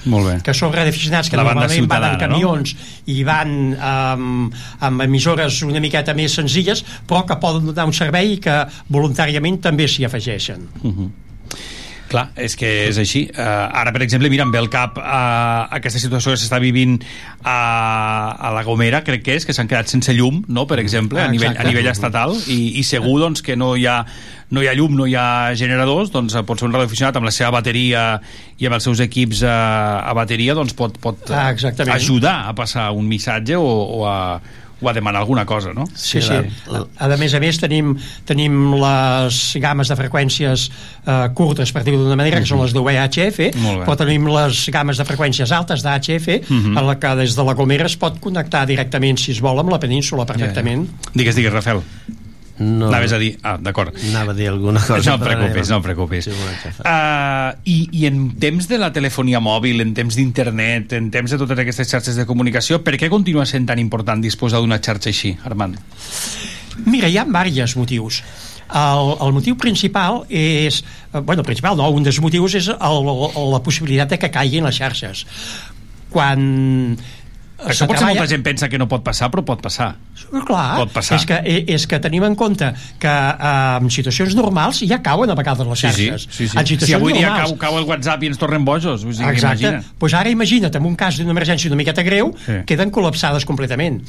que són radioaficionats que normalment van en ciutadana, no? camions i van amb, amb emissores una miqueta més senzilles però que poden donar un servei que voluntàriament també s'hi afegeixen Clar, és que és així. Uh, ara, per exemple, mira, em ve al cap uh, aquesta situació que s'està vivint a, a la Gomera, crec que és, que s'han quedat sense llum, no?, per exemple, a Ah, nivell, exacte. a nivell estatal, i, i segur doncs, que no hi ha no hi ha llum, no hi ha generadors, doncs eh, pot ser un radioaficionat amb la seva bateria i amb els seus equips a, a bateria doncs pot, pot Ah, exactament. ajudar a passar un missatge o, o, a, o a demanar alguna cosa, no? Sí, sí. A, a més a més tenim, tenim les games de freqüències eh, curtes, per dir-ho d'una manera, que són les de bé. però tenim les games de freqüències altes d'HF, Mhm. en la que des de la Gomera es pot connectar directament, si es vol, amb la península perfectament. Digues, digues, Rafael. No, Anaves a dir... Ah, d'acord. Anava a dir alguna cosa. No et preocupis, no et preocupis. Sí. Uh, i, I en temps de la telefonia mòbil, en temps d'internet, en temps de totes aquestes xarxes de comunicació, per què continua sent tan important disposar d'una xarxa així, Armand? Mira, hi ha diversos motius. El, el motiu principal és... eh, Bueno, principal no, un dels motius és el, el, la possibilitat de que caiguin les xarxes. Quan... Això potser molta gent pensa que no pot passar, però pot passar. Clar, Pot passar. És, que, eh, és que tenim en compte que eh, en situacions normals ja cauen a vegades les Sí, sí, xarxes. sí, sí. En Si avui dia normals. cau, cau el WhatsApp i ens tornem bojos, o sigui, Exacte. imagina. Pues ara imagina't, en un cas d'una emergència una miqueta greu, Sí. Mhm. queden col·lapsades completament.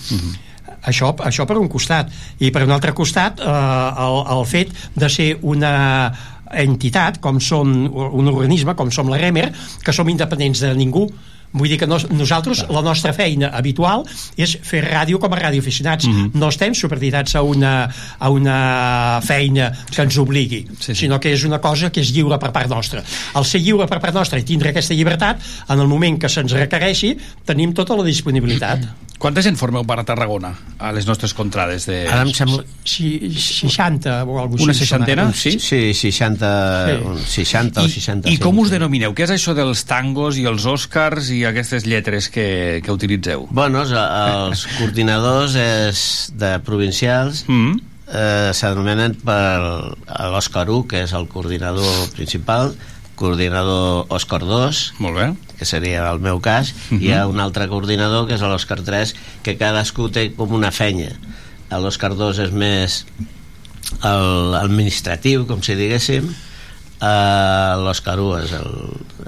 això, això per un costat. I per un altre costat, eh, el, el fet de ser una entitat, com som un organisme, com som la REMER, que som independents de ningú, Vull dir que nos, nosaltres, la nostra feina habitual és fer ràdio com a radioaficionats. Mm. -hmm. No estem supeditats a una, a una feina que ens obligui, sí, sí. sinó que és una cosa que és lliure per part nostra. Al ser lliure per part nostra i tindre aquesta llibertat, en el moment que se'ns requereixi, tenim tota la disponibilitat. Quanta gent formeu per a Tarragona, a les nostres contrades? De... Ara em sembla... Si, 60 o alguna Una seixantena? Sí, sí 60, Sí. un 60 o I, 65. I com us denomineu? Què és això dels tangos i els Oscars i aquestes lletres que, que utilitzeu? Bueno, els, [laughs] coordinadors és de provincials Mm. eh, s'anomenen per l'Òscar 1, que és el coordinador principal, coordinador Òscar 2, Molt bé. Que seria el meu cas, uh -huh. hi ha un altre coordinador, que és l'Òscar 3, que cadascú té com una fenya. L'Òscar 2 és més el administratiu, com si diguéssim, uh, l'Òscar 1 és el,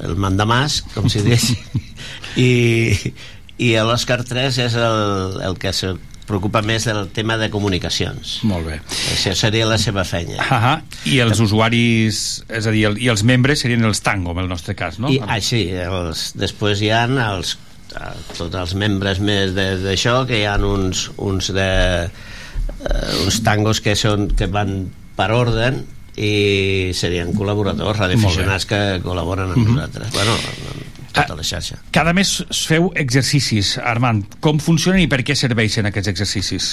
el mandamàs, com si diguéssim, [laughs] i, i l'Òscar 3 és el, el que se preocupa més del tema de comunicacions. Molt bé. Això seria la seva feina. Ah I els usuaris, és a dir, el, i els membres serien els tango, en el nostre cas, no? I així, els, després hi ha els, eh, tots els membres més d'això, que hi ha uns, uns, de, eh, uns tangos que, són, que van per ordre i serien col·laboradors, radioaficionats que col·laboren amb Mhm. nosaltres. Bueno, tota la xarxa. Cada mes feu exercicis, Armand. Com funcionen i per què serveixen aquests exercicis?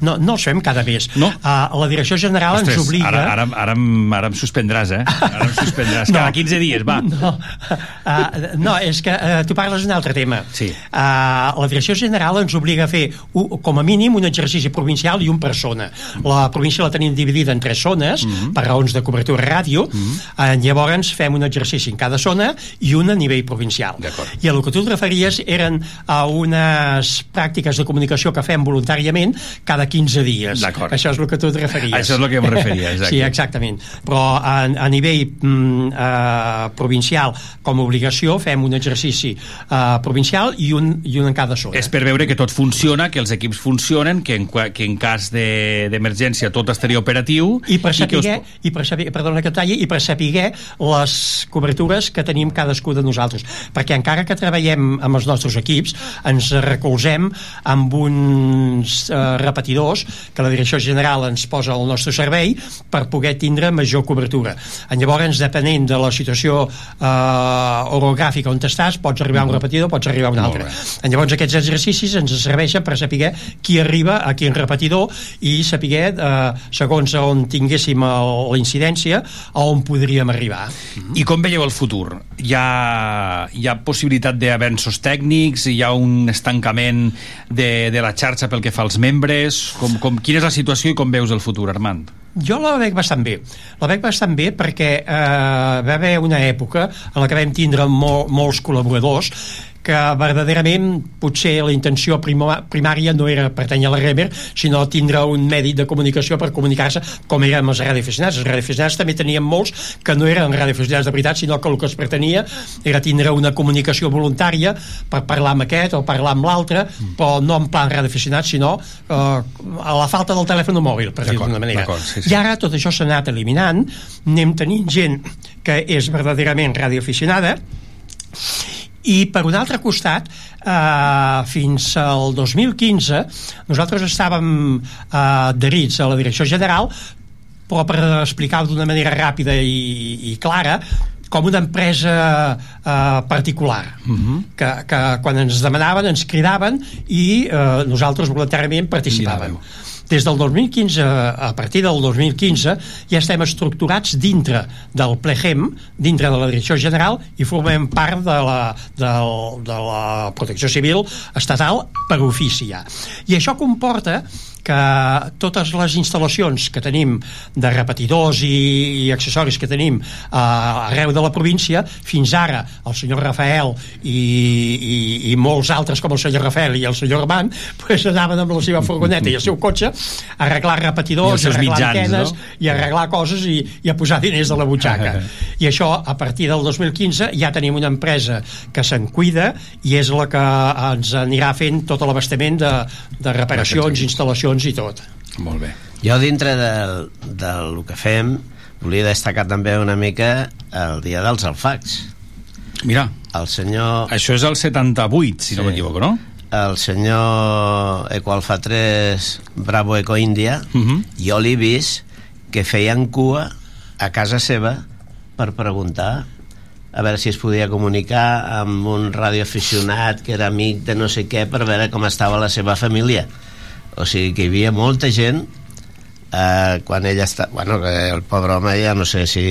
No, no els fem cada mes. No? Uh, la direcció general Ostres, ens obliga... ara, ara, ara, em, ara em suspendràs, eh? Ara em suspendràs. [laughs] No. Cada 15 dies, va. [laughs] No, uh, no és que uh, tu parles d'un altre tema. Sí. Uh, la direcció general ens obliga a fer, un, com a mínim, un exercici provincial i un per zona. La província la tenim dividida en tres zones, mm -hmm. per raons de cobertura ràdio, mm -hmm. uh, llavors fem un exercici en cada zona i un a nivell provincial. I el que tu et referies eren a unes pràctiques de comunicació que fem voluntàriament cada 15 dies. Això és el que tu et referies. Això és el que em referia, exacte. sí, exactament. Però a, a nivell mm, eh, provincial, com a obligació, fem un exercici eh, provincial i un, i un en cada zona. És per veure que tot funciona, que els equips funcionen, que en, que en cas de- d'emergència tot estaria operatiu... i per que us- saber, i per saber perdona que talli, i per saber les cobertures que tenim cadascú de nosaltres perquè encara que treballem amb els nostres equips ens recolzem amb uns eh, repetidors que la direcció general ens posa al nostre servei per poder tindre major cobertura en llavors depenent de la situació eh, orogràfica on estàs pots arribar a un repetidor, pots arribar a un altre llavors aquests exercicis ens serveixen per saber qui arriba a quin repetidor i saber, eh, segons on tinguéssim el- la incidència, a on podríem arribar. I com veieu el futur? Hi ha, hi ha possibilitat d'avenços tècnics? Hi ha un estancament de, de la xarxa pel que fa als membres? Com, com, quina és la situació i com veus el futur, Armand? Jo la veig bastant bé. La veig bastant bé perquè eh, va haver una època en la que vam tindre mol, molts col·laboradors que verdaderament potser la intenció primària no era pertany a la Remer, sinó tindre un medi de comunicació per comunicar-se com érem els radioaficionats. Els radioaficionats també teníem molts que no eren radioaficionats de veritat, sinó que el que es pretenia era tindre una comunicació voluntària per parlar amb aquest o parlar amb l'altre, però no en plan radioaficionat, sinó eh, a la falta del telèfon mòbil, per dir-ho d'una manera. sí, sí. I ara tot això s'ha anat eliminant, anem tenint gent que és verdaderament radioaficionada, i per un altre costat eh, fins al 2015 nosaltres estàvem eh, adherits a la direcció general però per explicar-ho d'una manera ràpida i, i clara com una empresa eh, particular que, que quan ens demanaven ens cridaven i eh, nosaltres voluntàriament participàvem des del 2015, a partir del 2015, ja estem estructurats dintre del Plegem, dintre de la Direcció General, i formem part de la, del, de la protecció civil estatal per ofici ja. I això comporta que totes les instal·lacions que tenim de repetidors i, i accessoris que tenim eh, arreu de la província, fins ara el senyor Rafael i, i, i molts altres com el senyor Rafael i el senyor Armand [laughs] pues, anaven amb la seva furgoneta i el seu cotxe a arreglar I repetidors, a arreglar mitjans, antenes no? i arreglar coses i, i a posar diners de la butxaca. I això, a partir del 2015, ja tenim una empresa que se'n cuida i és la que ens anirà fent tot l'abastament de, de reparacions, instal·lacions i tot. Molt bé. Jo dintre del, del que fem volia destacar també una mica el dia dels alfacs. Mira, El senyor... això és el 78, si no Sí. m'equivoco, no? el senyor Ecoalfa 3 Bravo Eco India Uh -huh. jo l'he vist que feien cua a casa seva per preguntar a veure si es podia comunicar amb un radioaficionat que era amic de no sé què per veure com estava la seva família o sigui que hi havia molta gent eh, quan ella està bueno, el pobre home ja no sé si,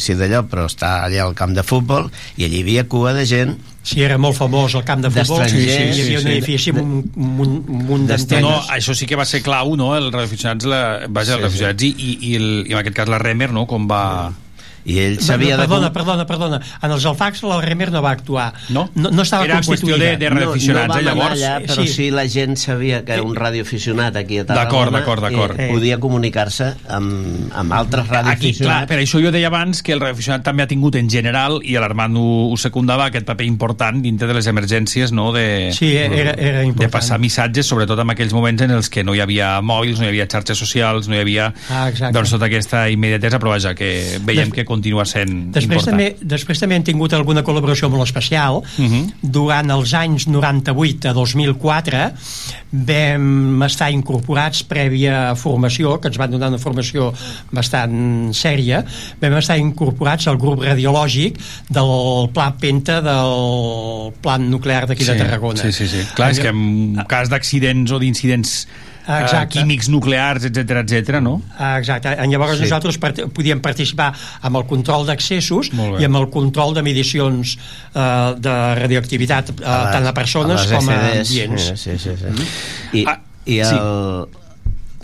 si d'allò però està allà al camp de futbol i allí hi havia cua de gent Si era molt famós el camp de futbol, sí, sí, D'estrangers, hi havia sí, un sí. edifici amb un, un, un, un munt No, d'antenes. no, això sí que va ser clau, no? El radioaficionats, la, vaja, Sí, els radioaficionats i, i, i, el, i en aquest cas la Remer, no? Com va... i ell sabia no, perdona, de... perdona, perdona. En els alfacs la Remer no va actuar. No? No, no estava Era qüestió constituïda. de- de radioaficionats, no, no eh, llavors? allà, però Sí. sí. la gent sabia que un radioaficionat aquí a Tarragona D'acord, d'acord, d'acord. eh, podia comunicar-se amb, amb altres Aquí, clar, radioaficionats per això jo deia abans que el radioaficionat també ha tingut en general, i l'Armand ho, ho secundava, aquest paper important dintre de les emergències, no?, de, Sí, era, era important. de passar missatges, sobretot en aquells moments en els que no hi havia mòbils, no hi havia xarxes socials, no hi havia Ah, exacte. doncs, tota aquesta immediatesa, però vaja, que veiem Des- que continua sent Després important. també, després també hem tingut alguna col·laboració molt especial. Uh -huh. Durant els anys 98 a 2004 vam estar incorporats prèvia formació, que ens van donar una formació bastant sèria, vam estar incorporats al grup radiològic del Pla Penta del plan nuclear d'aquí de Tarragona. Sí, sí, sí. Clar, és que en cas d'accidents o d'incidents Exacte. químics nuclears, etc etc, no? Ah, Exacte, I llavors Sí. sí. nosaltres part podíem participar amb el control d'accessos i amb el control de medicions eh, de radioactivitat eh, les- tant a persones les com a ambients. Sí, sí, sí. I, Ah, i sí. el...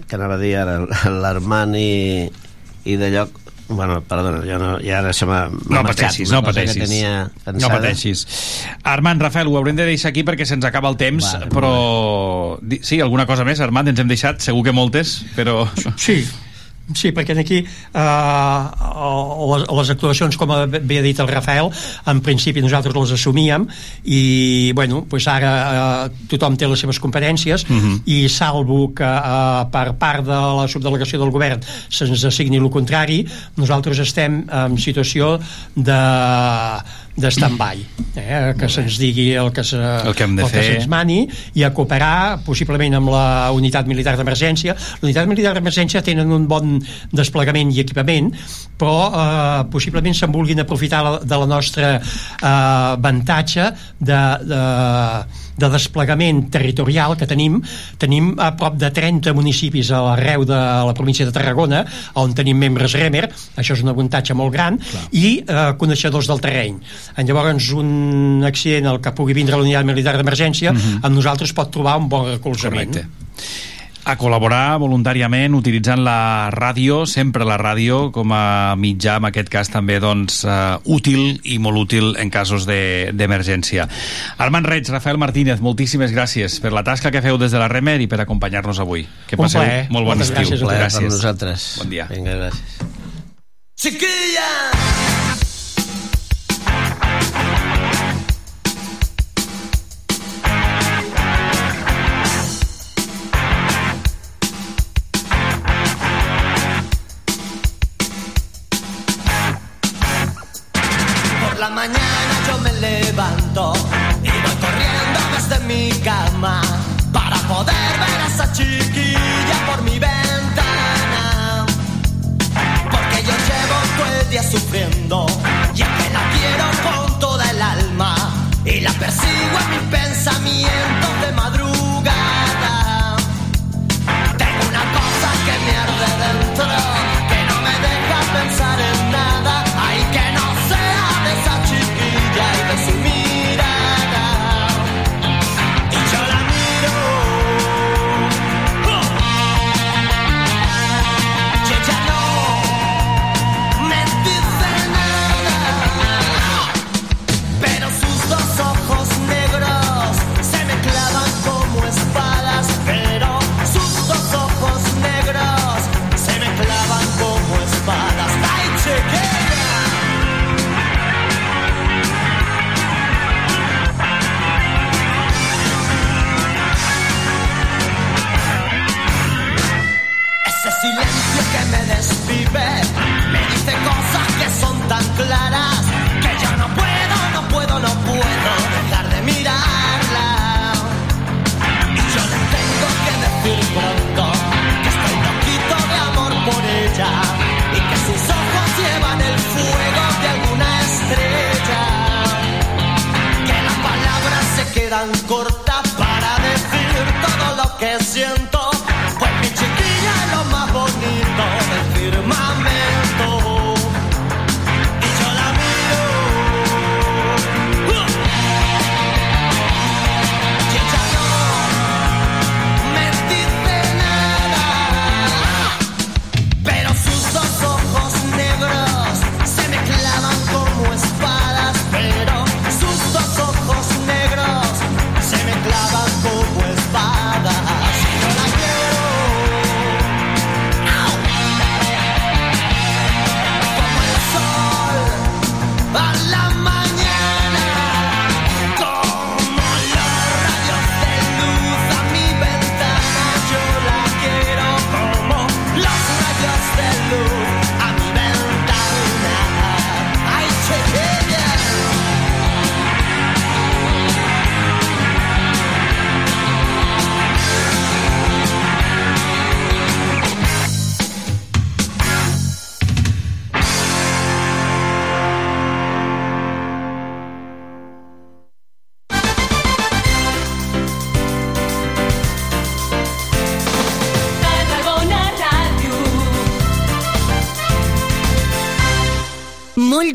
que anava a dir ara, l'Armand i, i de lloc bueno, perdona, jo no, ja ara se m'ha No pateixis, no pateixis. tenia No pateixis. Armand, Rafael, ho haurem de deixar aquí perquè se'ns acaba el temps, Vale, però... Sí, alguna cosa més, Armand? Ens hem deixat, segur que moltes, però... Sí, Sí, perquè aquí eh, les, les actuacions, com bé ha dit el Rafael, en principi nosaltres les assumíem i, bueno, pues ara eh, tothom té les seves competències Mhm. i salvo que eh, per part de la subdelegació del govern se'ns assigni el contrari, nosaltres estem en situació de de stand-by eh, que se'ns digui el que, se, El que hem de el que se'ns mani i a cooperar possiblement amb la unitat militar d'emergència. La unitat militar d'emergència tenen un bon desplegament i equipament però eh, possiblement se'n vulguin aprofitar la, de la nostra eh, avantatge de, de, de desplegament territorial que tenim tenim a prop de 30 municipis a l'arreu de la província de Tarragona on tenim membres REMER això és un avantatge molt gran Clar. i eh, coneixedors del terreny llavors un accident al que pugui vindre la unitat militar d'emergència mm -hmm. amb nosaltres pot trobar un bon recolzament Correcte. A col·laborar voluntàriament utilitzant la ràdio, sempre la ràdio, com a mitjà, en aquest cas també doncs, uh, útil i molt útil en casos de- d'emergència. Armand Reig, Rafael Martínez, moltíssimes gràcies per la tasca que feu des de la Remer i per acompanyar-nos avui. Que Un passeu plaer. molt bon Moltes estiu. gràcies Un plaer per gràcies. nosaltres. Bon dia. Vinga, gràcies. Chiquilla.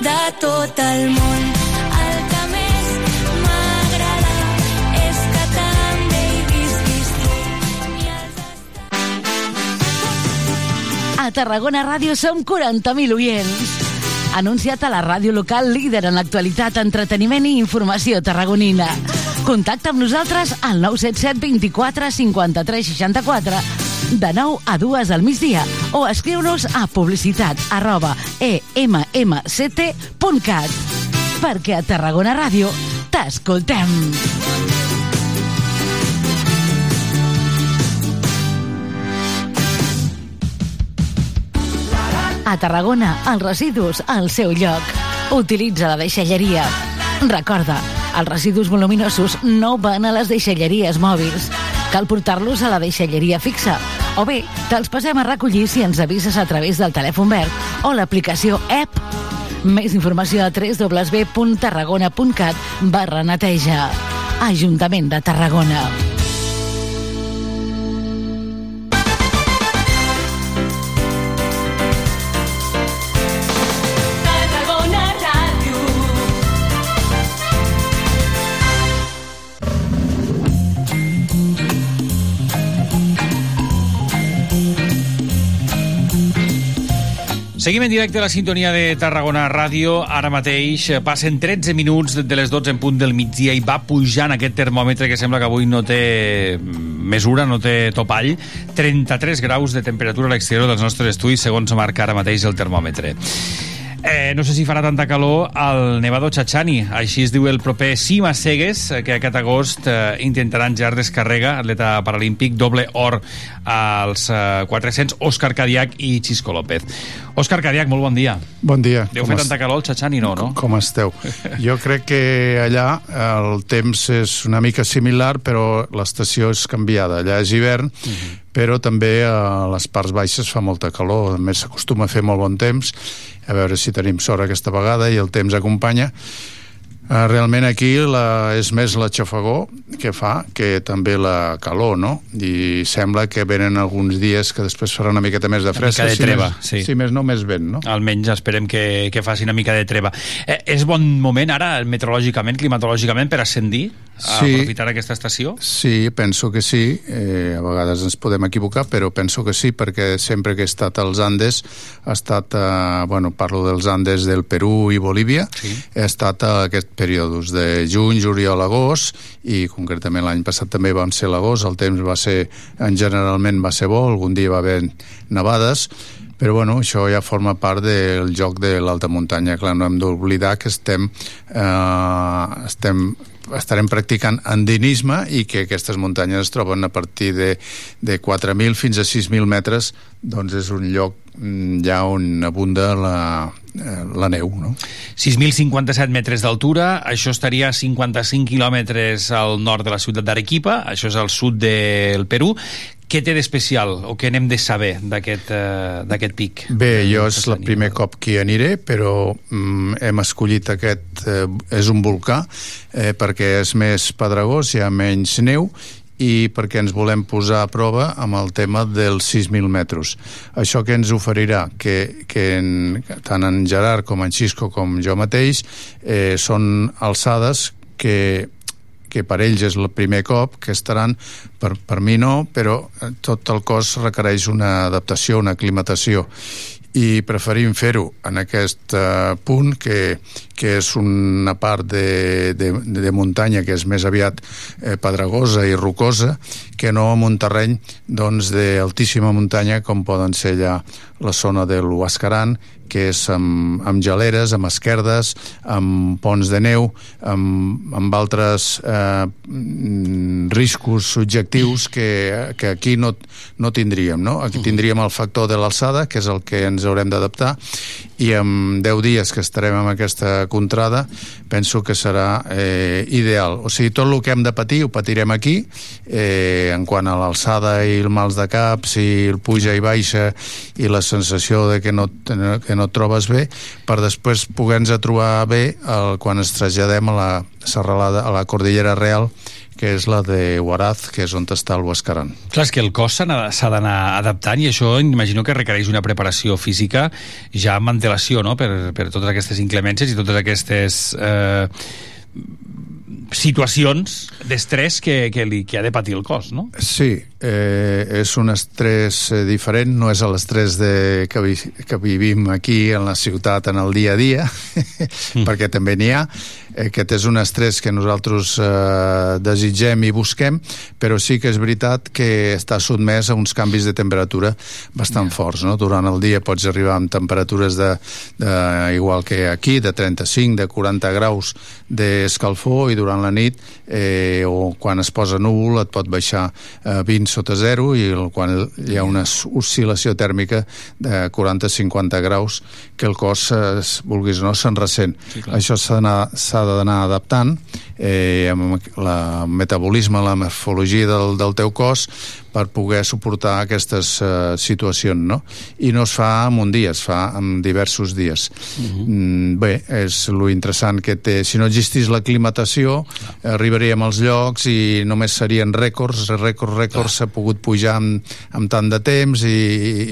De tot el món. El que més m'agrada és que també hi visquis tu. A Tarragona Ràdio som 40.000 oients. Anunciat a la ràdio local líder en l'actualitat, entreteniment i informació tarragonina. Contacta amb nosaltres al 977 24 53 64 de 9 a 2 al migdia o escriu-nos a publicitat arroba emmct.cat perquè a Tarragona Ràdio t'escoltem. A Tarragona, els residus al seu lloc. Utilitza la deixalleria. Recorda, els residus voluminosos no van a les deixalleries mòbils. Cal portar-los a la deixalleria fixa. O bé, te'ls passem a recollir si ens avises a través del telèfon verd o l'aplicació app. Més informació a www.tarragona.cat barra neteja. Ajuntament de Tarragona. Tarragona Seguim en directe a la sintonia de Tarragona Ràdio. Ara mateix eh, passen 13 minuts de les 12 en punt del migdia i va pujant aquest termòmetre que sembla que avui no té mesura, no té topall. 33 graus de temperatura a l'exterior dels nostres estudis, segons marca ara mateix el termòmetre. Eh, no sé si farà tanta calor al Nevado Chachani, així es diu el proper Cima Cegues, eh, que aquest agost eh, intentaran Gerard Descarrega, atleta paralímpic, doble or als eh, 400, Òscar Cadiac i Xisco López. Òscar Cadiac, molt bon dia. Bon dia. Deu Com fer es- tanta calor al Chachani, no, no? Com esteu? [laughs] Jo crec que allà el temps és una mica similar, però l'estació és canviada. Allà és hivern, però també a les parts baixes fa molta calor. A més, s'acostuma a fer molt bon temps. A veure si tenim sort aquesta vegada i el temps acompanya. Uh, realment aquí la, és més la xafagó que fa que també la calor, no? I sembla que venen alguns dies que després farà una miqueta més de Una fresca. mica de si treva, més, sí. Si més no, més vent, no? Almenys esperem que, que faci una mica de treva. Eh, és bon moment ara, meteorològicament, climatològicament, per ascendir, Sí. aprofitar aquesta estació? Sí, penso que sí. Eh, a vegades ens podem equivocar, però penso que sí, perquè sempre que he estat als Andes, he estat, eh, bueno, parlo dels Andes del Perú i Bolívia, sí. he estat a aquests períodes de juny, juliol, agost, i concretament l'any passat també van ser l'agost, el temps va ser, en generalment va ser bo, algun dia va haver nevades, però bueno, això ja forma part del joc de l'alta muntanya. Clar, no hem d'oblidar que estem, eh, estem estarem practicant andinisme i que aquestes muntanyes es troben a partir de, de 4.000 fins a 6.000 metres doncs és un lloc mm, ja on abunda la, eh, la neu, no? 6.057 metres d'altura, això estaria a 55 quilòmetres al nord de la ciutat d'Arequipa, això és al sud del Perú. Què té d'especial o què n'hem de saber d'aquest uh, pic? Bé, jo és el primer cop que hi aniré, però mm, hem escollit aquest... Eh, és un volcà, eh, perquè és més pedregós, hi ha menys neu, i perquè ens volem posar a prova amb el tema dels 6.000 metres. Això que ens oferirà, que, que en, tant en Gerard com en Xisco com jo mateix eh, són alçades que que per ells és el primer cop que estaran, per, per mi no, però tot el cos requereix una adaptació, una aclimatació. I preferim fer-ho en aquest uh, punt que, que és una part de, de, de muntanya que és més aviat eh, pedregosa i rocosa que no en un terreny doncs, d'altíssima muntanya com poden ser allà la zona de l'Huascaran que és amb, amb geleres, amb esquerdes, amb ponts de neu, amb, amb altres eh, riscos subjectius que, que aquí no, no tindríem. No? Aquí tindríem el factor de l'alçada, que és el que ens haurem d'adaptar, i amb 10 dies que estarem amb aquesta contrada penso que serà eh, ideal. O sigui, tot el que hem de patir ho patirem aquí, eh, en quant a l'alçada i el mals de caps i el puja i baixa i la sensació de que no, que no et trobes bé, per després poder-nos trobar bé el, quan ens traslladem a la serralada, a la Cordillera Real, que és la de Huaraz, que és on està el Huascaran. Clar, és que el cos s'ha d'anar adaptant i això imagino que requereix una preparació física ja amb antelació, no?, per, per totes aquestes inclemències i totes aquestes eh, situacions d'estrès que, que, li, que ha de patir el cos, no? Sí, eh, és un estrès eh, diferent, no és l'estrès de, que, vi, que vivim aquí en la ciutat en el dia a dia, mm. [laughs] perquè també n'hi ha, aquest és un estrès que nosaltres eh, desitgem i busquem, però sí que és veritat que està sotmès a uns canvis de temperatura bastant yeah. forts. No? Durant el dia pots arribar amb temperatures de, de, igual que aquí, de 35, de 40 graus d'escalfor i durant la nit eh, o quan es posa núvol et pot baixar eh, 20 sota zero i el, quan hi ha una oscil·lació tèrmica de 40-50 graus que el cos, eh, vulguis o no, se'n ressent. Sí, Això s'ha d'anar adaptant eh, amb el metabolisme, la morfologia del, del teu cos per poder suportar aquestes uh, situacions, no? I no es fa en un dia, es fa en diversos dies. Uh -huh. mm, bé, és lo interessant que té. Si no existís l'aclimatació, uh arribaríem als llocs i només serien rècords, rècords, rècords, s'ha pogut pujar amb, amb tant de temps i...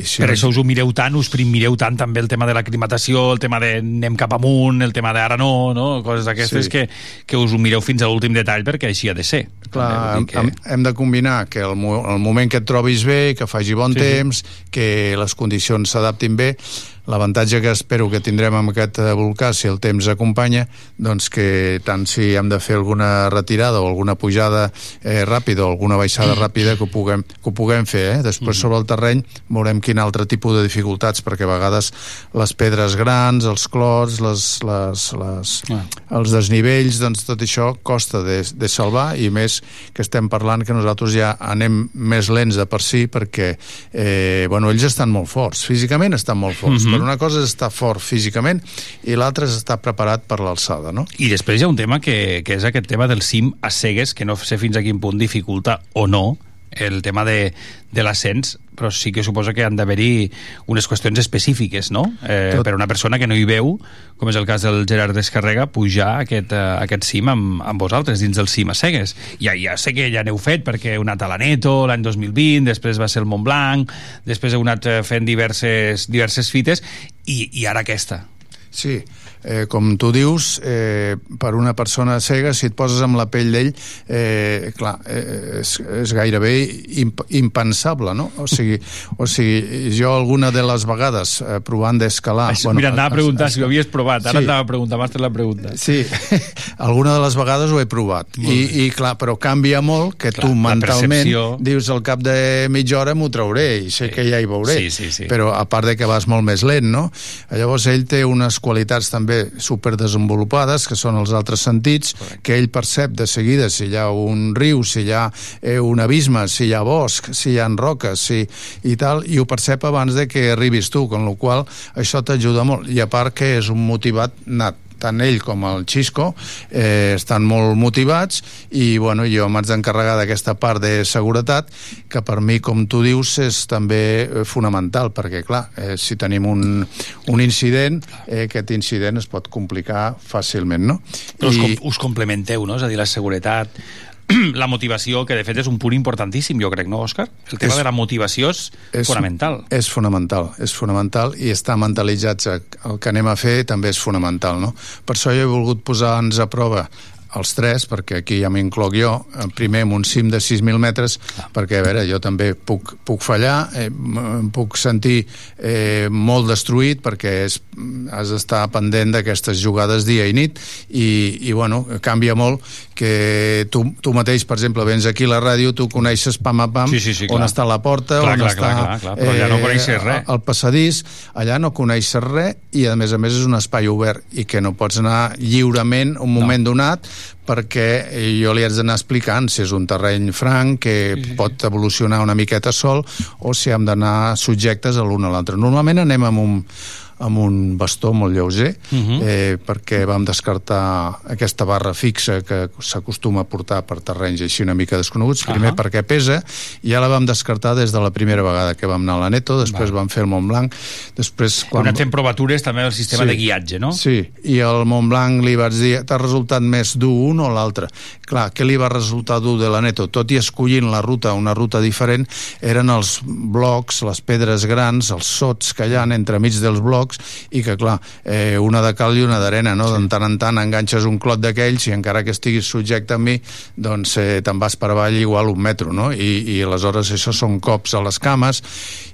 i si per no... això us ho mireu tant, us mireu tant també el tema de l'aclimatació, el tema de anem cap amunt, el tema de ara no, no? coses d'aquestes sí. que, que us ho mireu fins a l'últim detall perquè així ha de ser. Clar, que... hem, hem de combinar que el, el moment que et trobis bé, que faci bon sí, temps, sí. que les condicions s'adaptin bé, L'avantatge que espero que tindrem amb aquest eh, volcà, si el temps acompanya, doncs que tant si hem de fer alguna retirada o alguna pujada eh, ràpida o alguna baixada ràpida que ho puguem, que ho puguem fer. Eh? Després mm. sobre el terreny veurem quin altre tipus de dificultats, perquè a vegades les pedres grans, els clots, les, les, les, ah. els desnivells, doncs tot això costa de, de salvar i més que estem parlant que nosaltres ja anem més lents de per si perquè eh, bueno, ells estan molt forts, físicament estan molt forts, mm -hmm per una cosa és estar fort físicament i l'altra és estar preparat per l'alçada, no? I després hi ha un tema que, que és aquest tema del cim a cegues, que no sé fins a quin punt dificulta o no el tema de, de l'ascens, però sí que suposa que han d'haver-hi unes qüestions específiques, no? Eh, Tot... Per una persona que no hi veu, com és el cas del Gerard Descarrega, pujar aquest, uh, aquest cim amb, amb vosaltres, dins del cim a cegues. Ja, ja sé que ja n'heu fet, perquè heu anat a l'Aneto l'any 2020, després va ser el Mont Blanc, després heu anat eh, fent diverses, diverses fites, i, i ara aquesta. Sí, eh, com tu dius, eh, per una persona cega, si et poses amb la pell d'ell, eh, clar, eh, és, és gairebé imp impensable, no? O sigui, o sigui, jo alguna de les vegades eh, provant d'escalar... Bueno, mira, anava a preguntar si ho havies provat, ara sí. anava a preguntar, m'has la pregunta. Sí, [laughs] alguna de les vegades ho he provat, I, i clar, però canvia molt que clar, tu mentalment dius al cap de mitja hora m'ho trauré i sé sí. que ja hi veuré, sí, sí, sí. però a part de que vas molt més lent, no? Llavors ell té unes qualitats també també superdesenvolupades, que són els altres sentits, Correcte. que ell percep de seguida si hi ha un riu, si hi ha eh, un abisme, si hi ha bosc, si hi ha roques, si, i tal, i ho percep abans de que arribis tu, con la qual això t'ajuda molt. I a part que és un motivat nat, tant ell com el Xisco eh, estan molt motivats i bueno, jo m'haig d'encarregar d'aquesta part de seguretat que per mi, com tu dius, és també eh, fonamental, perquè clar, eh, si tenim un, un incident, eh, aquest incident es pot complicar fàcilment, no? Però us, com, us complementeu, no? És a dir, la seguretat, [clears throat] la motivació, que de fet és un punt importantíssim, jo crec, no, Òscar? El tema És- de la motivació és, és fonamental. És fonamental, és fonamental i estar mentalitzats el que anem a fer també és fonamental, no? Per això jo he volgut posar-nos a prova els tres, perquè aquí ja m'incloc jo, primer amb un cim de 6.000 metres, perquè, a veure, jo també puc, puc fallar, eh, em puc sentir eh, molt destruït, perquè és, has d'estar pendent d'aquestes jugades dia i nit, i, i bueno, canvia molt que tu, tu mateix, per exemple, vens aquí a la ràdio, tu coneixes pam a pam Sí, sí, sí, on clar. està la porta, Clar, on clar, està... clar, clar, clar, però allà no coneixes res. El passadís, allà no coneixes res i a més a més és un espai obert i que no pots anar lliurement un moment no. donat perquè eh, jo li haig d'anar explicant si és un terreny franc que sí, sí. pot evolucionar una miqueta sol o si hem d'anar subjectes a l'un a l'altre. Normalment anem amb un, amb un bastó molt lleuger uh -huh. eh, perquè vam descartar aquesta barra fixa que s'acostuma a portar per terrenys així una mica desconeguts, primer uh -huh. perquè pesa i ja la vam descartar des de la primera vegada que vam anar a la Neto, després vam fer el Mont Blanc després Quan... Quan fem provatures també el sistema Sí. de guiatge, no? Sí, i al Mont Blanc li vaig dir t'ha resultat més dur un o l'altre clar, què li va resultar dur de la Neto? tot i escollint la ruta, una ruta diferent eren els blocs, les pedres grans els sots que hi ha entremig dels blocs i que clar, eh, una de cal i una d'arena, no? Sí. De tant en tant enganxes un clot d'aquells i encara que estiguis subjecte a mi doncs eh, te'n vas per avall igual un metro, no? I, i aleshores això són cops a les cames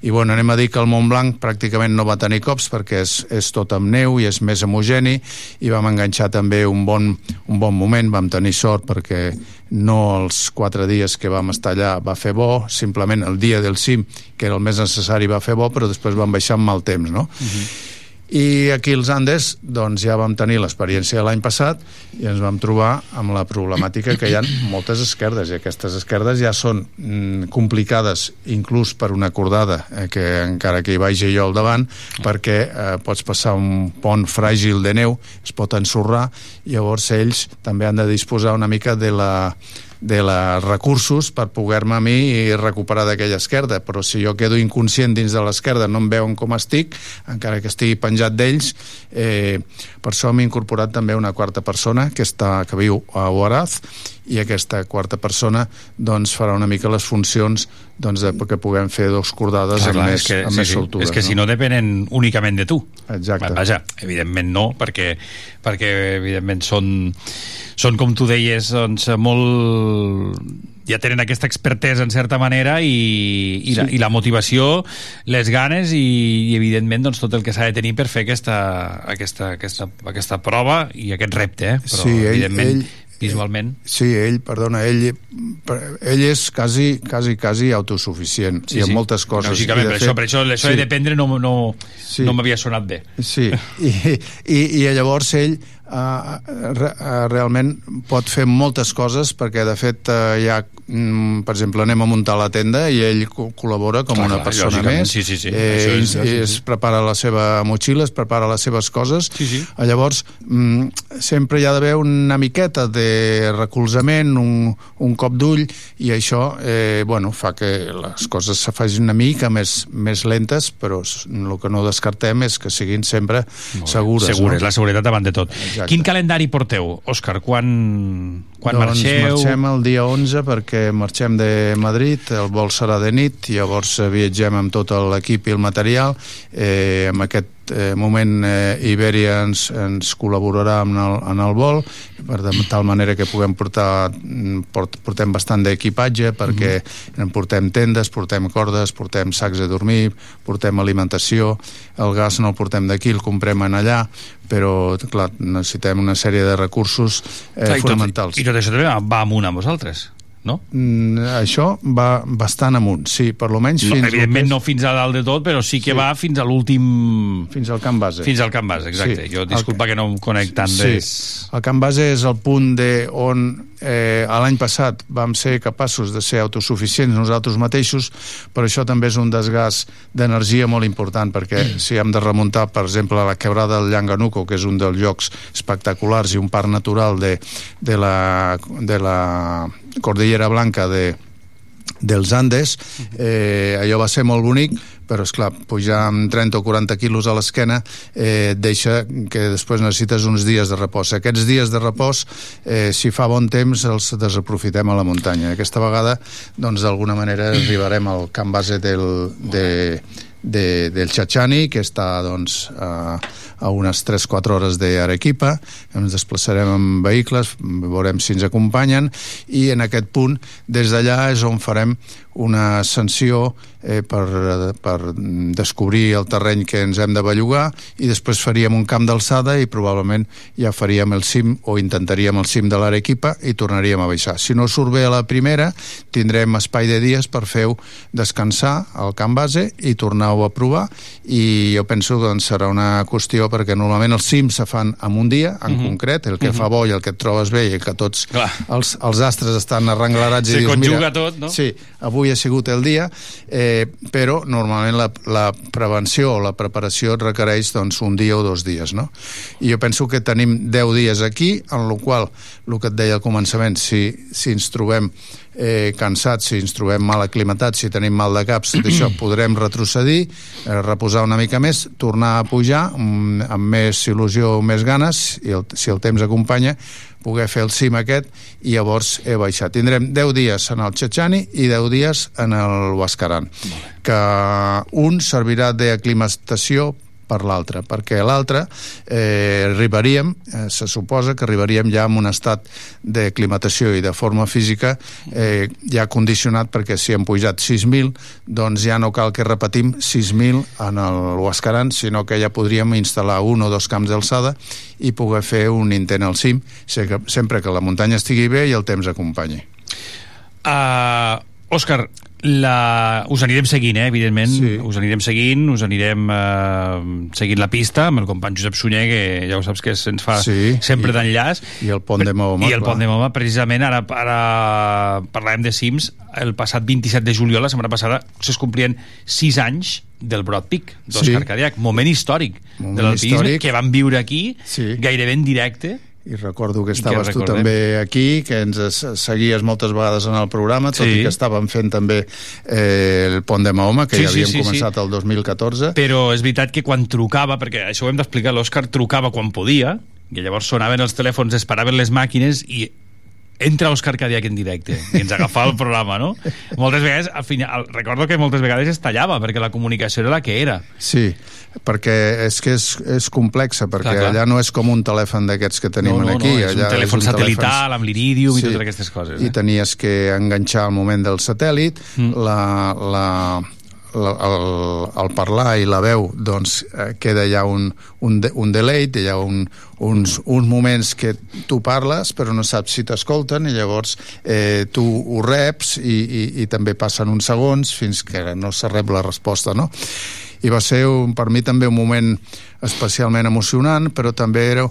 i bueno, anem a dir que el Mont Blanc pràcticament no va tenir cops perquè és, és tot amb neu i és més homogeni i vam enganxar també un bon, un bon moment, vam tenir sort perquè no els quatre dies que vam estar allà va fer bo, simplement el dia del cim, que era el més necessari, va fer bo, però després vam baixar amb mal temps, no? Uh -huh. I aquí als Andes doncs, ja vam tenir l'experiència l'any passat i ens vam trobar amb la problemàtica que hi ha moltes esquerdes i aquestes esquerdes ja són mm, complicades inclús per una cordada eh, que encara que hi vagi jo al davant perquè eh, pots passar un pont fràgil de neu es pot ensorrar llavors ells també han de disposar una mica de la de la recursos per poder-me a mi recuperar d'aquella esquerda, però si jo quedo inconscient dins de l'esquerda, no em veuen com estic, encara que estigui penjat d'ells, eh, per això m'he incorporat també una quarta persona que, està, que viu a Huaraz i aquesta quarta persona doncs, farà una mica les funcions doncs, de, que puguem fer dos cordades Clar, amb, clar, més, és que, amb sí, més sí, soltura. és que si no depenen únicament de tu. Exacte. Vaja, evidentment no, perquè, perquè evidentment són, són com tu deies, doncs, molt ja tenen aquesta expertesa en certa manera i, i, sí. la, i la motivació, les ganes i, i evidentment doncs, tot el que s'ha de tenir per fer aquesta, aquesta, aquesta, aquesta prova i aquest repte, eh? però Sí, ell- evidentment ell- visualment Sí, ell, perdona, ell, ell és quasi, quasi, quasi autosuficient Sí, i en sí. moltes coses. Lògicament, per, això, per això, això sí. de dependre no, no, Sí. no m'havia sonat bé. Sí, i, i, i llavors ell re, uh, realment pot fer moltes coses perquè de fet uh, hi ha, mm, per exemple, anem a muntar la tenda i ell co col·labora com Clar, una clar, persona més sí, sí, sí. Eh, és- és, es prepara la seva motxilla, es prepara les seves coses Sí, sí. Eh, llavors mm, sempre hi ha d'haver una miqueta de recolzament un, un cop d'ull i això eh, bueno, fa que les coses se facin una mica més, més lentes però el que no descartem és que siguin sempre segures. Segures, no? la seguretat davant de tot. Exacte. Quin calendari porteu, Òscar? Quan, quan doncs marxeu? marxem el dia 11 perquè marxem de Madrid, el vol serà de nit, llavors eh, viatgem amb tot l'equip i el material. Eh, en aquest eh, moment eh, Iberia ens, ens col·laborarà en el, en el vol per de tal manera que puguem portar mm, port, portem bastant d'equipatge perquè en portem tendes, portem cordes portem sacs de dormir, portem alimentació el gas no el portem d'aquí el comprem en allà però clar, necessitem una sèrie de recursos eh, Clar, i tot- fonamentals. I tot això també va amunt amb vosaltres, no? Mm, això va bastant amunt, sí, per lo menys no fins... evidentment no fins a dalt de tot, però sí que Sí. va fins a l'últim... Fins al camp base. Fins al camp base, exacte. Sí. Jo, disculpa que no em conec tant sí. des... El camp base és el punt de on eh, l'any passat vam ser capaços de ser autosuficients nosaltres mateixos, però això també és un desgast d'energia molt important, perquè si hem de remuntar, per exemple, a la quebrada del Llanganuco, que és un dels llocs espectaculars i un parc natural de, de, la, de la Cordillera Blanca de, dels Andes, eh, allò va ser molt bonic, però és clar, pujar amb 30 o 40 quilos a l'esquena eh, deixa que després necessites uns dies de repòs. Aquests dies de repòs, eh, si fa bon temps, els desaprofitem a la muntanya. Aquesta vegada, doncs, d'alguna manera arribarem al camp base del, de, de, del Chachani, que està doncs, a, a unes 3-4 hores d'Arequipa, ens desplaçarem amb vehicles, veurem si ens acompanyen, i en aquest punt, des d'allà és on farem una ascensió eh, per, per descobrir el terreny que ens hem de bellugar i després faríem un camp d'alçada i probablement ja faríem el cim o intentaríem el cim de l'Arequipa i tornaríem a baixar. Si no surt bé a la primera, tindrem espai de dies per fer descansar al camp base i tornar-ho a provar i jo penso que doncs, serà una qüestió perquè normalment els cims se fan en un dia, en Mhm. concret, el que Mhm. fa bo i el que et trobes bé i que tots Clar. els, els astres estan arrenglarats Se i dius, mira, tot, no? Sí, avui ha sigut el dia, eh, però normalment la, la prevenció o la preparació requereix doncs, un dia o dos dies, no? I jo penso que tenim 10 dies aquí, en el qual, el que et deia al començament, si, si ens trobem eh, cansats, si ens trobem mal aclimatats, si tenim mal de cap, tot això [clears throat] podrem retrocedir, eh, reposar una mica més, tornar a pujar mm, amb més il·lusió més ganes, i el, si el temps acompanya, poder fer el cim aquest i llavors he baixat. Tindrem 10 dies en el Chechani i 10 dies en el Huascaran, que un servirà d'aclimatació per l'altre, perquè l'altre eh, arribaríem, eh, se suposa que arribaríem ja en un estat d'aclimatació i de forma física eh, ja condicionat perquè si hem pujat 6.000 doncs ja no cal que repetim 6.000 en el Huascaran, sinó que ja podríem instal·lar un o dos camps d'alçada i poder fer un intent al cim sempre que la muntanya estigui bé i el temps acompanyi. Uh, Òscar, la... us anirem seguint, eh, evidentment. Sí. Us anirem seguint, us anirem uh, seguint la pista amb el company Josep Sunyer, que ja ho saps que se'ns fa Sí, sempre d'enllaç. I el pont de Mahoma. I el pont de Mahoma, precisament, ara, ara parlàvem de cims, el passat 27 de juliol, la setmana passada, es complien 6 anys del Broad Peak, d'Òscar Sí. Cadiac, moment històric Moment de l'alpinisme, que vam viure aquí, Sí. gairebé en directe, I recordo que I que estaves tu també aquí, que ens es- seguies moltes vegades en el programa, tot Sí. i que estàvem fent també eh, el pont de Mahoma, que Sí, ja sí, havíem sí, començat sí. el 2014. però és veritat que quan trucava, perquè això ho hem d'explicar, l'Òscar trucava quan podia, i llavors sonaven els telèfons, es paraven les màquines i entra Òscar Cadiac en directe i ens agafava el programa, no? Moltes vegades, al final, recordo que moltes vegades es tallava perquè la comunicació era la que era. Sí, perquè és que és, és complexa, perquè Clar, clar. allà no és com un telèfon d'aquests que tenim no, no, aquí. no, és allà un telèfon és un satelital amb l'iridium i Sí. totes aquestes coses. I Eh? tenies que enganxar al moment del satèl·lit, Mm. la, la, el, el parlar i la veu, doncs eh, queda ja un, un, de, un delay, hi ha un, uns, uns moments que tu parles però no saps si t'escolten i llavors eh, tu ho reps i, i, i també passen uns segons fins que no se rep la resposta, no? i va ser un, per mi també un moment especialment emocionant, però també era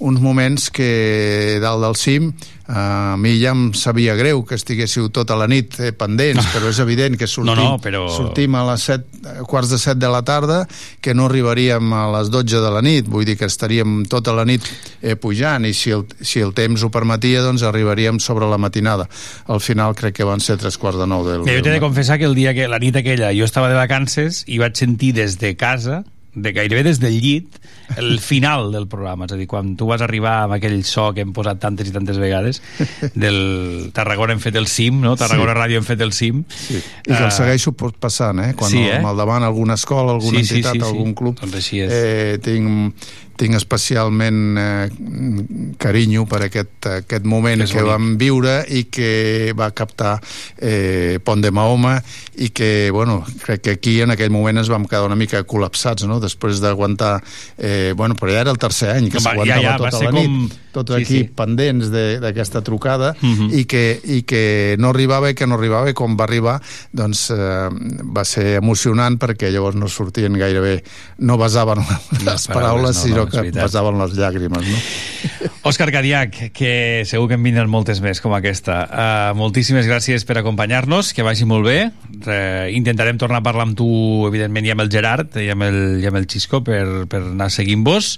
uns moments que dalt del cim eh, a mi ja em sabia greu que estiguéssiu tota la nit eh, pendents, però és evident que sortim, No, no, però- sortim a les 7, quarts de 7 de la tarda, que no arribaríem a les 12 de la nit, vull dir que estaríem tota la nit eh, pujant i si el, si el temps ho permetia doncs arribaríem sobre la matinada. Al final crec que van ser tres quarts de nou del, Mira, jo t'he de confessar que el dia que la nit aquella jo estava de vacances i vaig sentir des de casa de gairebé des del llit el final del programa, és a dir, quan tu vas arribar amb aquell so que hem posat tantes i tantes vegades del Tarragona hem fet el cim, no? Tarragona Sí. Ràdio hem fet el cim Sí. I que el segueixo pot passant, eh? Quan Sí, sí, eh? al davant alguna escola, alguna Sí, sí, entitat, sí, sí. algun club, Doncs així és. eh, tinc, tinc especialment eh, carinyo per aquest, aquest moment que bonic. vam viure i que va captar eh, Pont de Mahoma i que, bueno, crec que aquí en aquell moment ens vam quedar una mica col·lapsats, no?, després d'aguantar... Eh, bueno, però ja era el tercer any que Va, s'aguantava ja, ja, tota la com- nit, tots Sí, aquí sí. pendents de- d'aquesta trucada Mhm. i, que, i que no arribava i que no arribava i quan va arribar doncs eh, va ser emocionant perquè llavors no sortien gairebé no basaven les paraules, paraules, no, sinó no, que passaven les llàgrimes, no? Òscar Cadiac, que segur que en vindran moltes més com aquesta. Uh, moltíssimes gràcies per acompanyar-nos, que vagi molt bé. Uh, intentarem tornar a parlar amb tu, evidentment, i amb el Gerard i amb el, i amb el Xisco per, per anar seguint-vos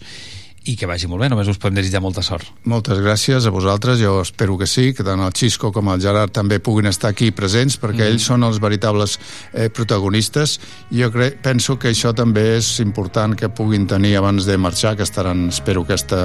i que vagi molt bé, només us podem desitjar molta sort. Moltes gràcies a vosaltres, jo espero que sí, que tant el Xisco com el Gerard també puguin estar aquí presents, perquè Mm. ells són els veritables eh, protagonistes, jo penso que això també és important que puguin tenir abans de marxar, que estaran, espero, aquesta